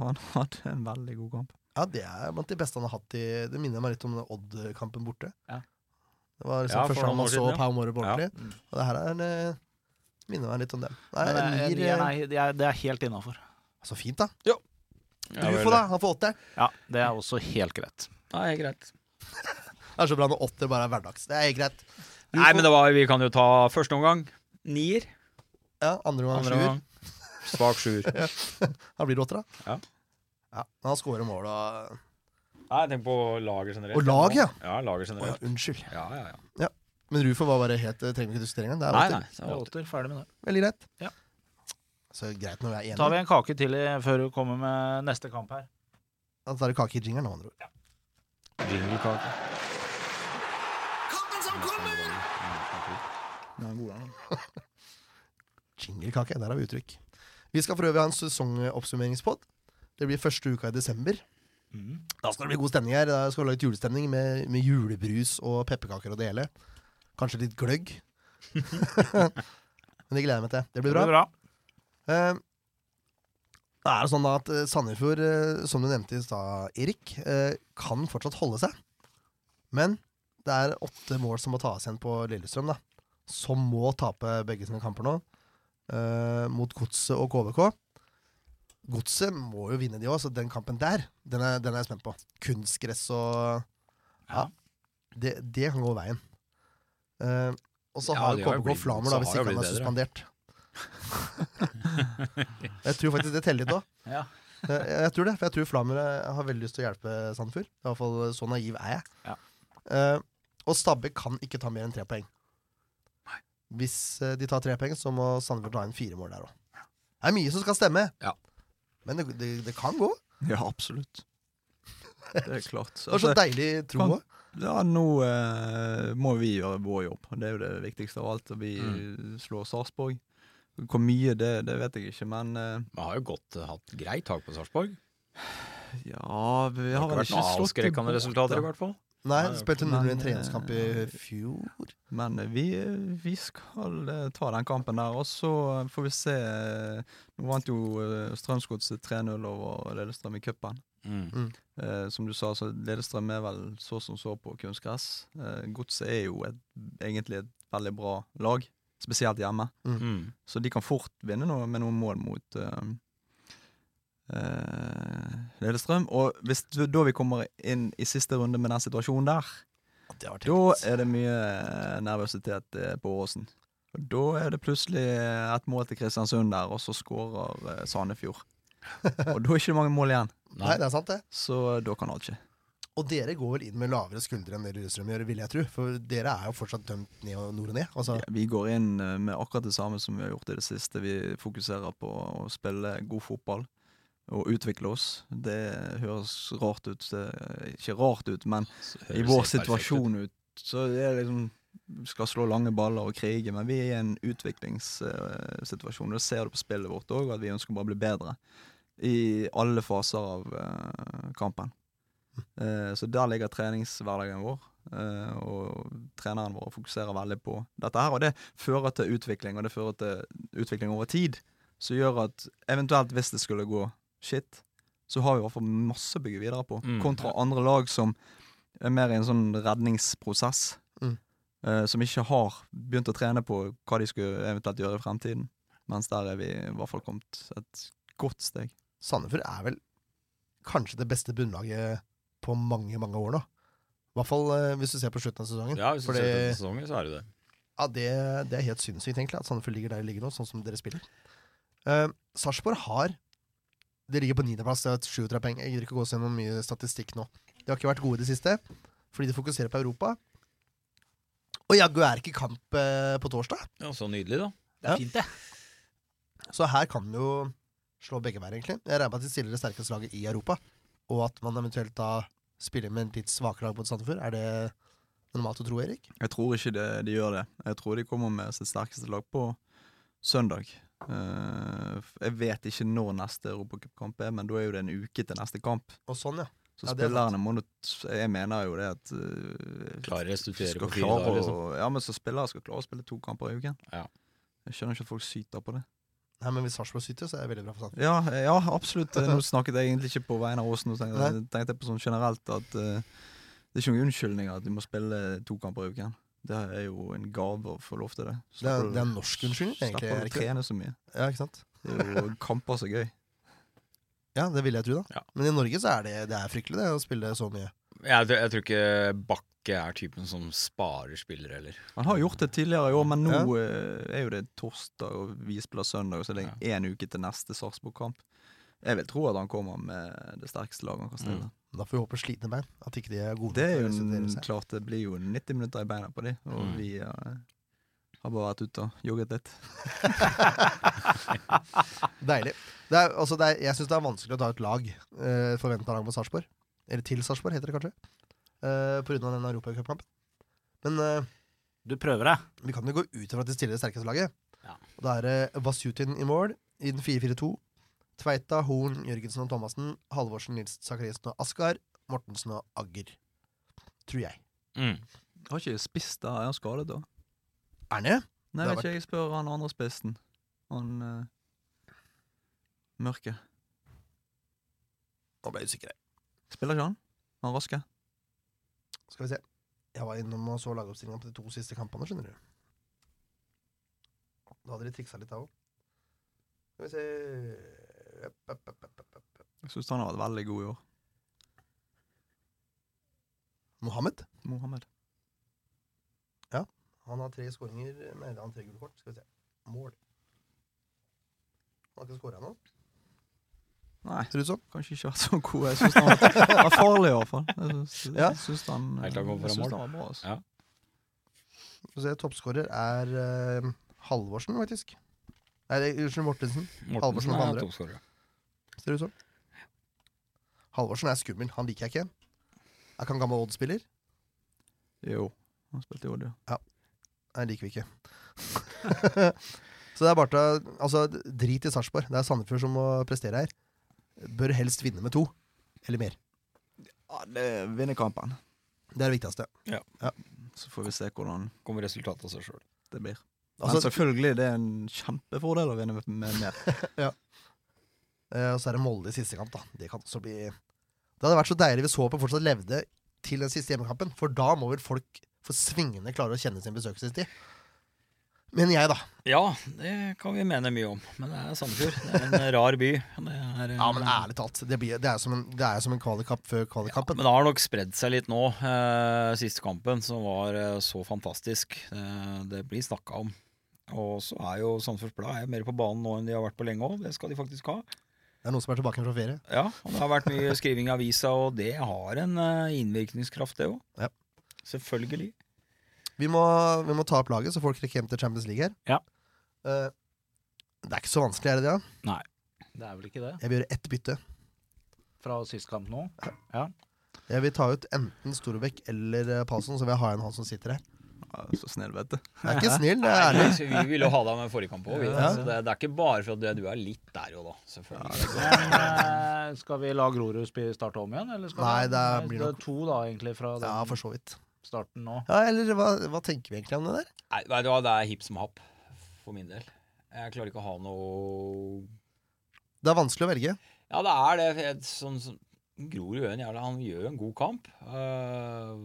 han hadde en veldig god kamp. Ja, det er blant de beste han har hatt i Det minner meg litt om Odd-kampen borte. Ja. Det var liksom Ja, første gang man så ja. Pau Mårer på Ja. ordentlig. Og det her er en eh, Minner meg litt om dem. Nei, er, nier, nieren eh, er, det, er, det er helt innafor. Så fint, da. Ja, Rufo, da. Han får åtte. Ja, det er også helt greit. Nei, greit. *laughs* Det er så bra når åtter bare er hverdags. Det er helt greit. Rufo, Nei, men det var, vi kan jo ta første omgang. Nier. ja, andre gang Andre sjuer. Svak sjuer. *laughs* Da blir det åtter, da. Ja. ja. Men han scorer mål og Nei, jeg tenker på lager generelt. Og lag, ja. Ja, lager generelt. Å ja, unnskyld. Ja, ja, ja. Men Rufo var bare helt Trenger vi ikke diskutere engang. Det er Nei, nei. Det er er ferdig med det. Veldig greit. Ja. Så greit når vi er enige. tar vi en kake til i, før du kommer med neste kamp her. Da tar du kake i jingeren, med andre ord. Jinglekake. Den er god, den. *laughs* Jinglekake, der har vi uttrykk. Vi skal for øvrig ha en sesongoppsummeringspod. Det blir første uka i desember. Da skal det bli god stemning her. Da skal vi lage julestemning med, med julebrus og pepperkaker og det hele. Kanskje litt gløgg. *laughs* Men det gleder jeg meg til. Det blir bra. Eh, da er det sånn da at eh, Sandefjord, eh, som du nevnte i stad, Erik, kan fortsatt holde seg. Men det er åtte mål som må tas igjen på Lillestrøm, da. Som må tape begge sine kamper nå. eh, mot Godset og KVK. Godset må jo vinne de òg, så den kampen der, den er, den er jeg spent på. Kunstgress og Ja. Det, det kan gå veien. Eh, og så Ja, har det har jo KBK blitt- Flamur, så da, har hvis det ikke han er suspendert. *laughs* jeg tror faktisk det teller litt òg. Ja. Jeg, jeg tror det, for jeg tror Flamur eh, har veldig lyst til å hjelpe Sandefjord. I hvert fall så naiv er jeg. Ja. Eh, og Stabbe kan ikke ta mer enn tre poeng. Hvis eh, de tar tre poeng, så må Sandefjord ta inn fire mål der òg. Det er mye som skal stemme, Ja. Men det, det, det kan gå. Ja, absolutt. Det er klart. *laughs* Det var så deilig tro kan- òg. Ja, nå eh, må vi gjøre vår jobb. Det er jo det viktigste av alt. Vi Mm. slår Sarpsborg. Hvor mye, det, det vet jeg ikke, men eh, Vi har jo godt eh, hatt greit tak på Sarpsborg. ja Vi Det har vel ikke vel vært ikke noen slått avskrekkende resultater, i hvert fall. Nei, Nei, spilte 0 i en treningskamp i eh, fjor. Men eh, vi, vi skal eh, ta den kampen der, og så får vi se. eh, Nå vant jo eh, Strømsgodset 3-0 over Lillestrøm i cupen. Mm. Eh, som du sa, så Lillestrøm er vel så som så på kunstgress. Eh, Godset er jo et, egentlig et veldig bra lag, spesielt hjemme. Mm. Så de kan fort vinne noe, med noen mål mot, eh, eh, Lillestrøm. Og hvis du, da vi kommer inn i siste runde med den situasjonen der, da er det mye eh, nervøsitet eh, på Åsen. Og da er det plutselig eh, et mål til Kristiansund der, og så skårer eh, Sandefjord. *laughs* Og da er ikke mange mål igjen, Nei, det er sant, det. så da kan alt skje. Og dere går vel inn med lavere skuldre enn det Lillestrøm gjør, vil jeg tro. For dere er jo fortsatt dømt ned og nord og ned. Altså, Ja, vi går inn eh, med akkurat det samme som vi har gjort i det siste. Vi fokuserer på å spille god fotball og utvikle oss. Det høres rart ut. Det ikke rart ut, men i vår situasjon ut, så det er liksom vi skal slå lange baller og krige, men vi er i en utviklingssituasjon. Det ser du på spillet vårt òg, at vi ønsker bare å bli bedre i alle faser av uh, kampen. Uh, så der ligger treningshverdagen vår, eh, og treneren vår fokuserer veldig på dette her. Og det fører til utvikling, og det fører til utvikling over tid, som gjør at eventuelt hvis det skulle gå shit, så har vi i hvert fall masse å bygge videre på, Mm. kontra andre lag som er mer i en sånn redningsprosess. Mm. Uh, som ikke har begynt å trene på hva de skulle eventuelt gjøre i fremtiden. Mens der er vi i hvert fall kommet et godt steg. Sandefjord er vel kanskje det beste bunnlaget på mange, mange år nå. I hvert fall eh, hvis du ser på slutten av sesongen. Ja, hvis du Fordi- ser på sesongen, så er det det. Ja, det, det er helt sinnssykt, egentlig, at Sandefjord ligger der de ligger nå, sånn som dere spiller. Uh, Sarpsborg har De ligger på niendeplass, det er 37 poeng. Jeg gidder ikke å gå gjennom mye statistikk nå. De har ikke vært gode i det siste, fordi de fokuserer på Europa. Og jaggu er ikke kamp eh, på torsdag, Ja, Så nydelig, da. Det er fint, det. så her kan vi jo slå begge veier, egentlig. Jeg regner med at de stiller det sterkeste laget i Europa, og at man eventuelt da spiller med en litt svakere lag mot Sandefjord. Er det normalt å tro, Erik? Jeg tror ikke det, de gjør det. Jeg tror de kommer med sitt sterkeste lag på søndag. Eh, jeg vet ikke når neste europacupkamp er, men da er jo det en uke til neste kamp. Og sånn, ja. Så Ja, er spillerne må nå Jeg mener jo det at uh, Klarer å studere på fire dager, liksom. Ja, men så spillere skal klare å spille to kamper i uken. Ja. Jeg skjønner ikke at folk syter på det. Nei, men Hvis Sarpsborg syter, så er det veldig bra for Sandefjord. Ja, eh, ja absolutt. Nå snakket jeg egentlig ikke på vegne av oss. Nå tenkte, tenkte jeg på sånn generelt at uh, det er ikke noen unnskyldninger at de må spille to kamper i uken. Det er jo en gave å få lov til det. Det er, det er en norsk unnskyldning, egentlig. Slipper Er å trene så mye. Ja, ikke sant? Det er jo kamper så gøy. *laughs* Ja, det vil jeg tro, da. Ja. Men i Norge så er det, det er fryktelig, det, å spille så mye. Jeg, jeg tror ikke Bakke er typen som sparer spillere, heller. Han har gjort det tidligere i år, men nå Ja. eh, er jo det torsdag, og vi spiller søndag, og så er det én uke til neste Sarpsborg-kamp. Jeg vil tro at han kommer med det sterkeste laget han kan stille. Da får vi håpe slitne bein. At ikke de er gode Det er jo til å en, seg. klart det blir jo 90 minutter i beina på de, og Mm. vi er, har bare vært ute og jogget litt. *laughs* Deilig. Det er, altså, det er, jeg syns det er vanskelig å ta et lag, eh, forventa lag mot Sarpsborg. Eller til Sarpsborg, heter det kanskje. Eh, av den europacupkampen. Men eh, Du prøver deg. vi kan jo gå ut fra at de stiller det sterkeste laget. Ja. Og Da er det Vasjutin i mål, i den 4-4-2. Tveita, Horn, Jørgensen og Thomassen. Halvorsen, Nils Sakariassen og Askar. Mortensen og Agger. Tror jeg. Mm. Har ikke spist da? er han skadet da? Er han det? Nei, vet ikke, jeg spør han andre spissen. Han uh, mørke. Nå ble jeg usikker. Spiller ikke han? Han raske? Skal vi se. Jeg var innom og så lagoppstillinga på de to siste kampene, skjønner du. Da hadde de triksa litt da òg. Skal vi se Jeg syns han har vært veldig god i år. Mohammed. Mohammed. Ja. Han har tre skåringer Nei, han har tre gule kort. Skal vi se. Mål. Han har ikke skåra nå, Nei, ser det ut som. kanskje ikke vært så god. Jeg syns han var, var farlig, i hvert fall. Jeg syns, Ja. han, jeg synes han var bra. Altså. Ja. Toppskårer er uh, Halvorsen, faktisk. Nei, det unnskyld, Mortensen. Halvorsen Mortensen Halvorsen er toppskårer. Ser det ut som. Halvorsen er skummel. Han liker jeg ikke. Er ikke han gammel Odd-spiller? Jo, han spilte i Odd, ja. Nei, liker vi ikke. *laughs* Så det er bare til Altså, drit i Sarpsborg. Det er Sandefjord som må prestere her. Bør helst vinne med to. Eller mer. ja det vinner kampen. Det er det viktigste. Ja Så får vi se hvordan Kommer resultatet av seg sjøl. det blir. Men Altså, selvfølgelig, det er en kjempefordel å vinne med, med mer. *laughs* eh, og så er det Molde i siste kamp, da. Det kan også bli Det hadde vært så deilig hvis håpet fortsatt levde til den siste hjemmekampen. For da må vel folk for svingende klare å kjenne sin besøkelsestid. Mener jeg, da. Ja, det kan vi mene mye om. Men det er Sandefjord. Det er en rar by. Det er, Ja, men ærlig talt. Det, blir, det er som en, det er som en kvalikkamp før kvalikkampen. Men det har nok spredd seg litt nå, eh, siste kampen, som var eh, så fantastisk. Eh, det blir snakka om. Og så er jo Sandefjords Blad er mer på banen nå enn de har vært på lenge òg. Det skal de faktisk ha. Det er noen som er tilbake fra ferie. Ja, og Det har vært mye skriving i avisa, og det har en eh, innvirkningskraft, det òg. Ja. Selvfølgelig. Vi må, vi må ta opp laget, så folk rekker hjem til Champions League her. Ja. Uh, det er ikke så vanskelig, er det det? Nei, det er vel ikke det. Jeg vil gjøre ett bytte. Fra sist kamp nå. Jeg vil ta ut enten Storbekk eller uh, Palsson, så vil jeg ha igjen han som sitter her. Ja, så snill, vet du. Jeg er ikke snill, det er ærlig. Vi, vi ville jo ha deg med forrige kamp òg, Ja. så det, det er ikke bare for at du, er litt der jo, da. Selvfølgelig. Men eh, skal vi la Grorud starte om igjen, eller skal Nei, det Nei, blir nok- er to da, egentlig, fra den Ja, for så vidt. starten nå. Ja, eller hva, hva tenker vi egentlig om det der? Nei, vet du hva, det er hipp som happ, for min del. Jeg klarer ikke å ha noe Det er vanskelig å velge. Ja, det er det. Sånn, sånn, Grorud gjør en jævla Han gjør en god kamp. Uh,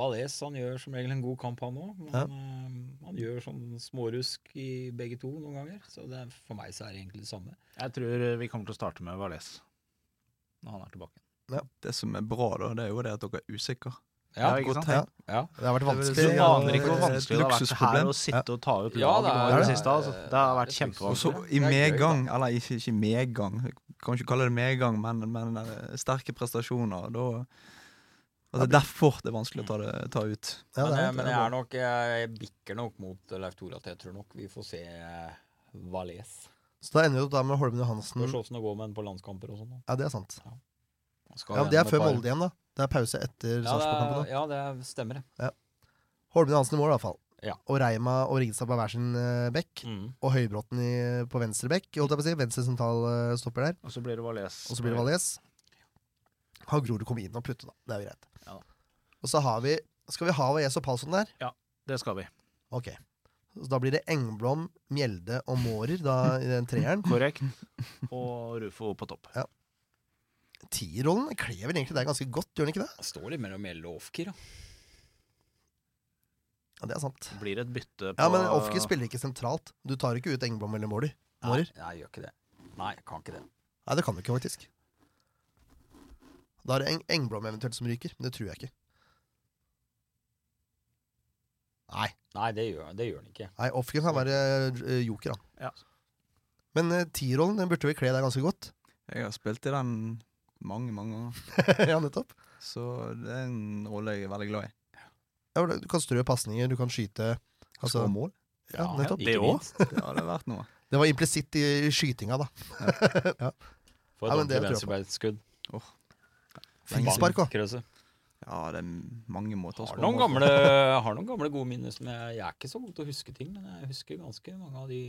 Valais han gjør som regel en god kamp, han òg. Men Ja. eh, han gjør sånn smårusk i begge to noen ganger. Så det, er- for meg så er det egentlig det samme. Jeg tror vi kommer til å starte med Valais når han er tilbake. Det som er bra, da, det er jo det at dere er usikre. Ja, ikke sant? tegn. Ja. Det har vært vanskelig. Du er- aner ikke hvor vanskelig det har vært her å sitte og ta ut Ja, lag det er- i det det. siste. Altså. Det har vært kjempevanskelig. Og så i medgang, eller ikke, ikke medgang, kan ikke kalle det medgang, men, men eh, sterke prestasjoner. Da at Det er derfor det er vanskelig å ta, det, ta ut. Ja, men, det er, jeg- men jeg er nok Jeg bikker nok mot Leif Tore at jeg tror nok vi får se eh, Valais. Så da ender vi opp der med Holmen Johansen. Spørs åssen det går med en på landskamper og sånn. Ja, det er sant. Ja. Ja, Det er før Molde igjen, da. Det er pause etter Ja, Sarpsborg-kampen. ja, det stemmer. det. Holmen Johansen i mål, i hvert fall. Ja. Og Reima og Ringstad på hver sin uh, bekk. Mm. Og Høybråten i, på venstre bekk, holdt jeg på å si. Venstre sentral eh, stopper der. Og så blir det Valais. Og så blir det Valais. Har Grorud kommet inn og putte, da. Det er jo greit. Ja. Og så har vi Skal vi ha Valais og Palsson der? Ja, Det skal vi. Ok. Så da blir det Engblom, Mjelde og Mårer da, i den treeren. *laughs* Korrekt. Og Rufo på topp. Tierrollen kler vel egentlig deg ganske godt, gjør den ikke det? Det står litt mellom Mjelde og Ofker, da. Ja, det er sant. Blir et bytte på Ja, men Ofker spiller ikke sentralt. Du tar ikke ut Engblom eller. Mårer. Nei, jeg gjør ikke det. Nei, jeg kan ikke det. Nei, det kan du ikke, faktisk. Da er det Eng Engblom eventuelt som ryker. Men det tror jeg ikke. Nei, Nei, det gjør, det gjør han ikke. Nei Ofker kan være uh, joker, da. Ja. Men uh, tierrollen den burde vi kle deg ganske godt. Jeg har spilt i den mange, mange ganger. *laughs* ja, nettopp. Så det er en rolle jeg er veldig glad i. Ja, du kan strø pasninger, du kan skyte. Altså, Skåre mål. ja, nettopp. ikke Det òg? Det hadde vært noe. Det var implisitt i skytinga, da. *laughs* For Ja, et men det ordentlig tror jeg på. venstrebeinskudd. Frispark òg. Ja, det er mange måter å Har skåre noen, på. gamle, *laughs* har noen gamle gode minner som jeg, jeg er ikke så god til å huske ting, men jeg husker ganske mange av de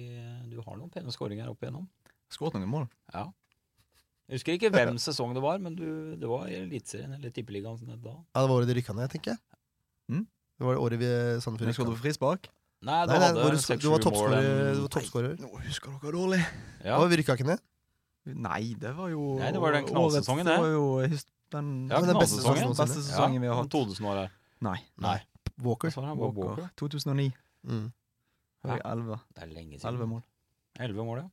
Du har noen pene skåringer opp igjennom. Skåret noen mål. Ja. Jeg husker ikke hvem *laughs* sesong det var, men du, det var i Eliteserien eller Tippeligaen sånn da. Ja, det var året de rykka ned, tenker jeg. Mm. Det var det året vi Sandefjord Men jeg skåret rykka på frispark. Nei, Nei, nei, hadde du, du var toppskårer. Du var toppskårer. Nå husker dere dårlig. Ja. Og vi rykka ikke ned. Nei, det var jo Nei, det var den knallsesongen, det. Det var jo den, Ja, den beste sesongen beste sesongen vi har hatt. Todesen var der. Nei. Nei. Walker. Walker. Walker. 2009. Mm. Jeg 11. Det er lenge siden. 11 mål. 11 mål, ja.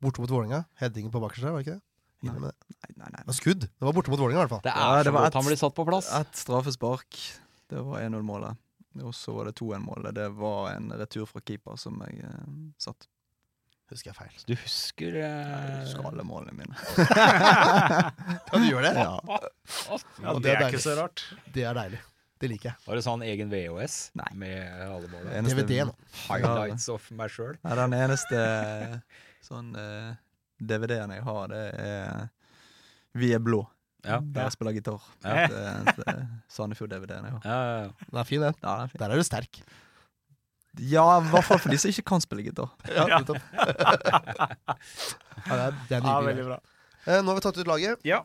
Borte mot Vålerenga. Headingen på bakerste, var det ikke det? Nei. Nei, nei, nei. Skudd. Det var borte mot Vålerenga, i hvert fall. Det er Ja, det et- han blir satt på plass. Et straffespark. Det var 1-0-målet. Og så var det 2-1-målet. Det var en retur fra keeper som jeg eh, satt. Husker jeg feil. Du husker Jeg eh, husker alle målene mine. *laughs* Ja, du gjør det? Ja. Ja, det det er er ikke så rart. Det er deilig. Det liker jeg. Var det sånn egen VHS Nei. med alle målene? DVD nå. Highlights of meg sjøl. Nei, den eneste sånn uh, DVD-en jeg har, det er Vi er blå. Ja. Der jeg spiller gitar. Ja. Sandefjord-DVD-en jeg har. Ja, ja, ja. Den er fin, den. Ja, er. Der er du sterk. Ja, i hvert fall for de som ikke kan spille gitar. Ja, nettopp. ja, det er, det er Ja, veldig bra. Eh, nå har vi tatt ut laget. Ja.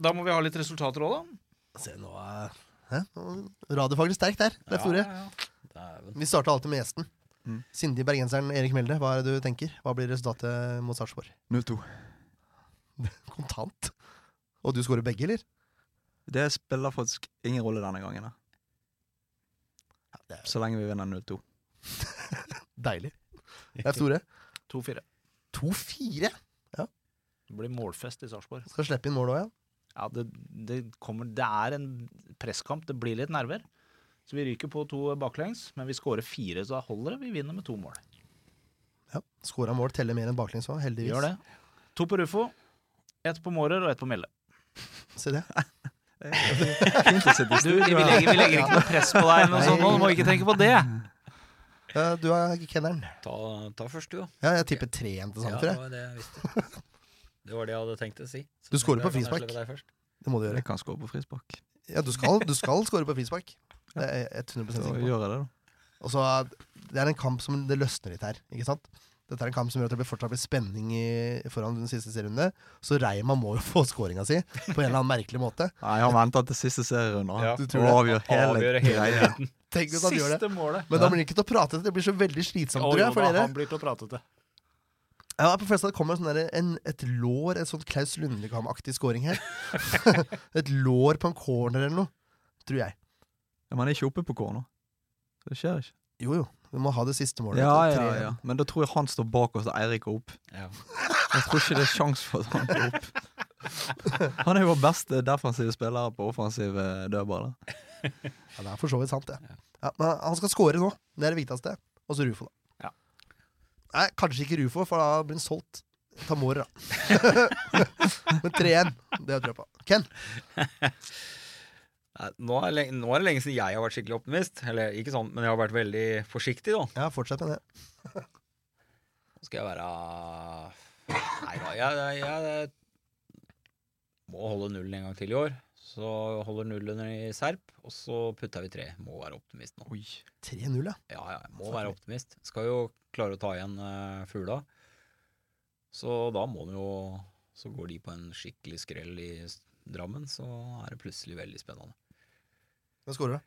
Da må vi ha litt resultater òg, da. Se, nå er Hæ? Radiofaglig sterkt der. Det er. Ja, ja, ja. Vi starter alltid med gjesten. Mm. Sindige bergenseren Erik Melde, hva er det du tenker? Hva blir resultatet mot Sarpsborg? 0-2. *laughs* Kontant. Og du skårer begge, eller? Det spiller faktisk ingen rolle denne gangen. da. Ja, er, Så lenge vi vinner 0-2. *laughs* Deilig. Det er store. 2-4. 2-4. Det blir målfest i Sarpsborg. Skal slippe inn mål òg, ja. Ja, det, det, kommer, det er en presskamp. Det blir litt nerver. Så vi ryker på to baklengs, men vi skårer fire, så da holder det. Vi vinner med to mål. ja. Skåra mål teller mer enn baklengs òg, heldigvis. gjør det. To på Rufo, ett på Mårer og ett på Melle. Se det. *laughs* Du, vi, legger, vi legger ikke noe press på deg, eller noe sånt, du må ikke tenke på det. Ja, du er kenneren. Ta, ta først, du, da. Ja, jeg tipper 3-1 til samme sammen, det tror jeg. var det jeg. Det var det jeg hadde tenkt å si. Så Du scorer på frispark. Det må du gjøre. Jeg kan skåre på frispark. Ja, du skal, du skal score på frispark. Det er jeg 100 Så sikker på. det. Og så, Det er en kamp som det løsner litt her. ikke sant? Dette er en kamp som gjør at det blir fortsatt blir spenning i, foran den siste serierunde. Så Reima må jo *laughs* få skåringa si på en eller annen merkelig måte. Nei, han venter til siste serierunde. Ja. Du tror Og det? avgjør hele avgjør hele greia. Dritten. Tenk hvis han gjør det. Målet. Men da blir han ikke til å prate. til. Det blir så veldig slitsomt, tror jo jeg, for da, dere. han blir til å prate til. Ja, på at det kommer sånn der, en, et lår, et sånn Klaus Lundekam-aktig scoring her. *laughs* et lår på en corner eller noe, tror jeg. Ja, han er ikke oppe på corner. Det skjer ikke. Jo, jo. Vi må ha det siste målet. Ja, ja, ja. Men da tror jeg han står bak oss og Eirik er opp. Ja. Jeg tror ikke det er sjans for at han går opp. *laughs* Han er jo vår beste defensive spiller på offensive dødballer. Ja, det er for så vidt sant, det. Ja, men han skal score nå. Det er det viktigste. Og så Rufo, da. Ja. Nei, kanskje ikke Rufo, for da blir han solgt. Tamor, da. *laughs* men 3-1, det tror jeg på. Ken? *laughs* Nå er, lenge, nå er det lenge siden jeg har vært skikkelig optimist. Eller ikke sånn, men jeg har vært veldig forsiktig, da. Ja, fortsett med det. *laughs* Nå skal jeg være Nei da, jeg, jeg, jeg må holde nullen en gang til i år. Så holder nullen i Serp, og så putter vi tre. Må være optimist nå. 3-0, ja. Ja, ja, må være optimist. Skal jo klare å ta igjen uh, Fugla. Så da må den jo Så går de på en skikkelig skrell i Drammen, så er det plutselig veldig spennende. Hvem du da?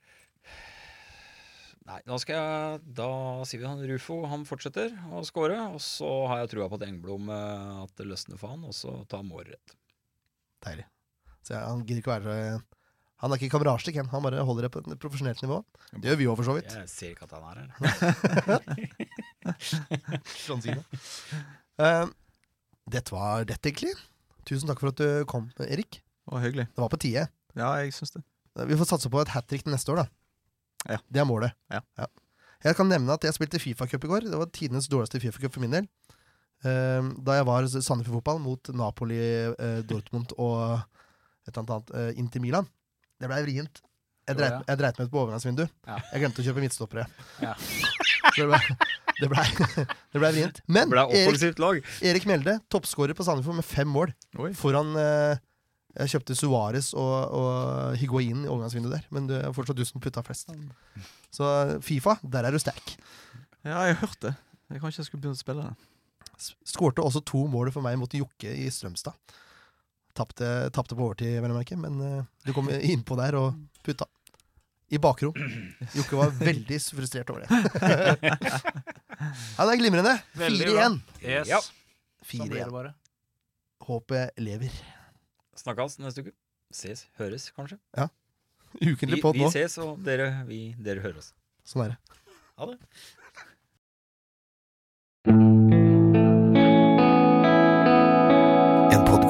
Nei, da skal jeg Da sier vi han Rufo, han fortsetter å score. Og så har jeg trua på at Engblom eh, at det løsner for han, og så tar Mårrett. Deilig. Så jeg, han gidder ikke være Han er ikke kamerasje, Ken. Han bare holder det på et profesjonelt nivå. Det gjør vi òg, for så vidt. Jeg ser ikke at han er her. *laughs* Sånn sier det. Eh, dette var dette, egentlig. Tusen takk for at du kom, Erik. Det var hyggelig. Det var på tide. Ja, jeg synes det. Vi får satse på et hat trick neste år, da. Ja. Det er målet. Ja. Jeg kan nevne at jeg spilte Fifa-cup i går. Det var tidenes dårligste Fifa-cup for min del. Uh, da jeg var Sandefjord Fotball mot Napoli, uh, Dortmund og et eller annet uh, inn til Milan. Det blei vrient. Jeg dreit, jeg dreit meg ut på overgangsvindu. Ja. Jeg glemte å kjøpe midtstoppere. Ja. *laughs* Så det blei det ble, det ble *laughs* vrient. Men Ble Erik. Erik Mjelde, toppskårer på Sandefjord med fem mål. Oi. Foran eh, Jeg kjøpte Suárez og, og Higuain i overgangsvinduet der, men det er fortsatt du som putta flest. Så Fifa, der er du sterk. Ja, jeg har hørt det. Jeg kanskje jeg skulle begynne å spille det. Skårte også to mål for meg mot Jokke i Strømstad. Tapte, tapte på overtid, vel å merke, men uh, du kom innpå der og putta. I bakrom. Jokke var veldig frustrert over det. ja, det er glimrende. Veldig igjen 4-1. Yes. Ja. Sånn blir det 4-1. Håpet lever. Snakkes neste uke. Ses. Høres, kanskje. Ukentlig Vi, nå. vi ses, og dere, vi, dere hører oss. Sånn er det. Ha det.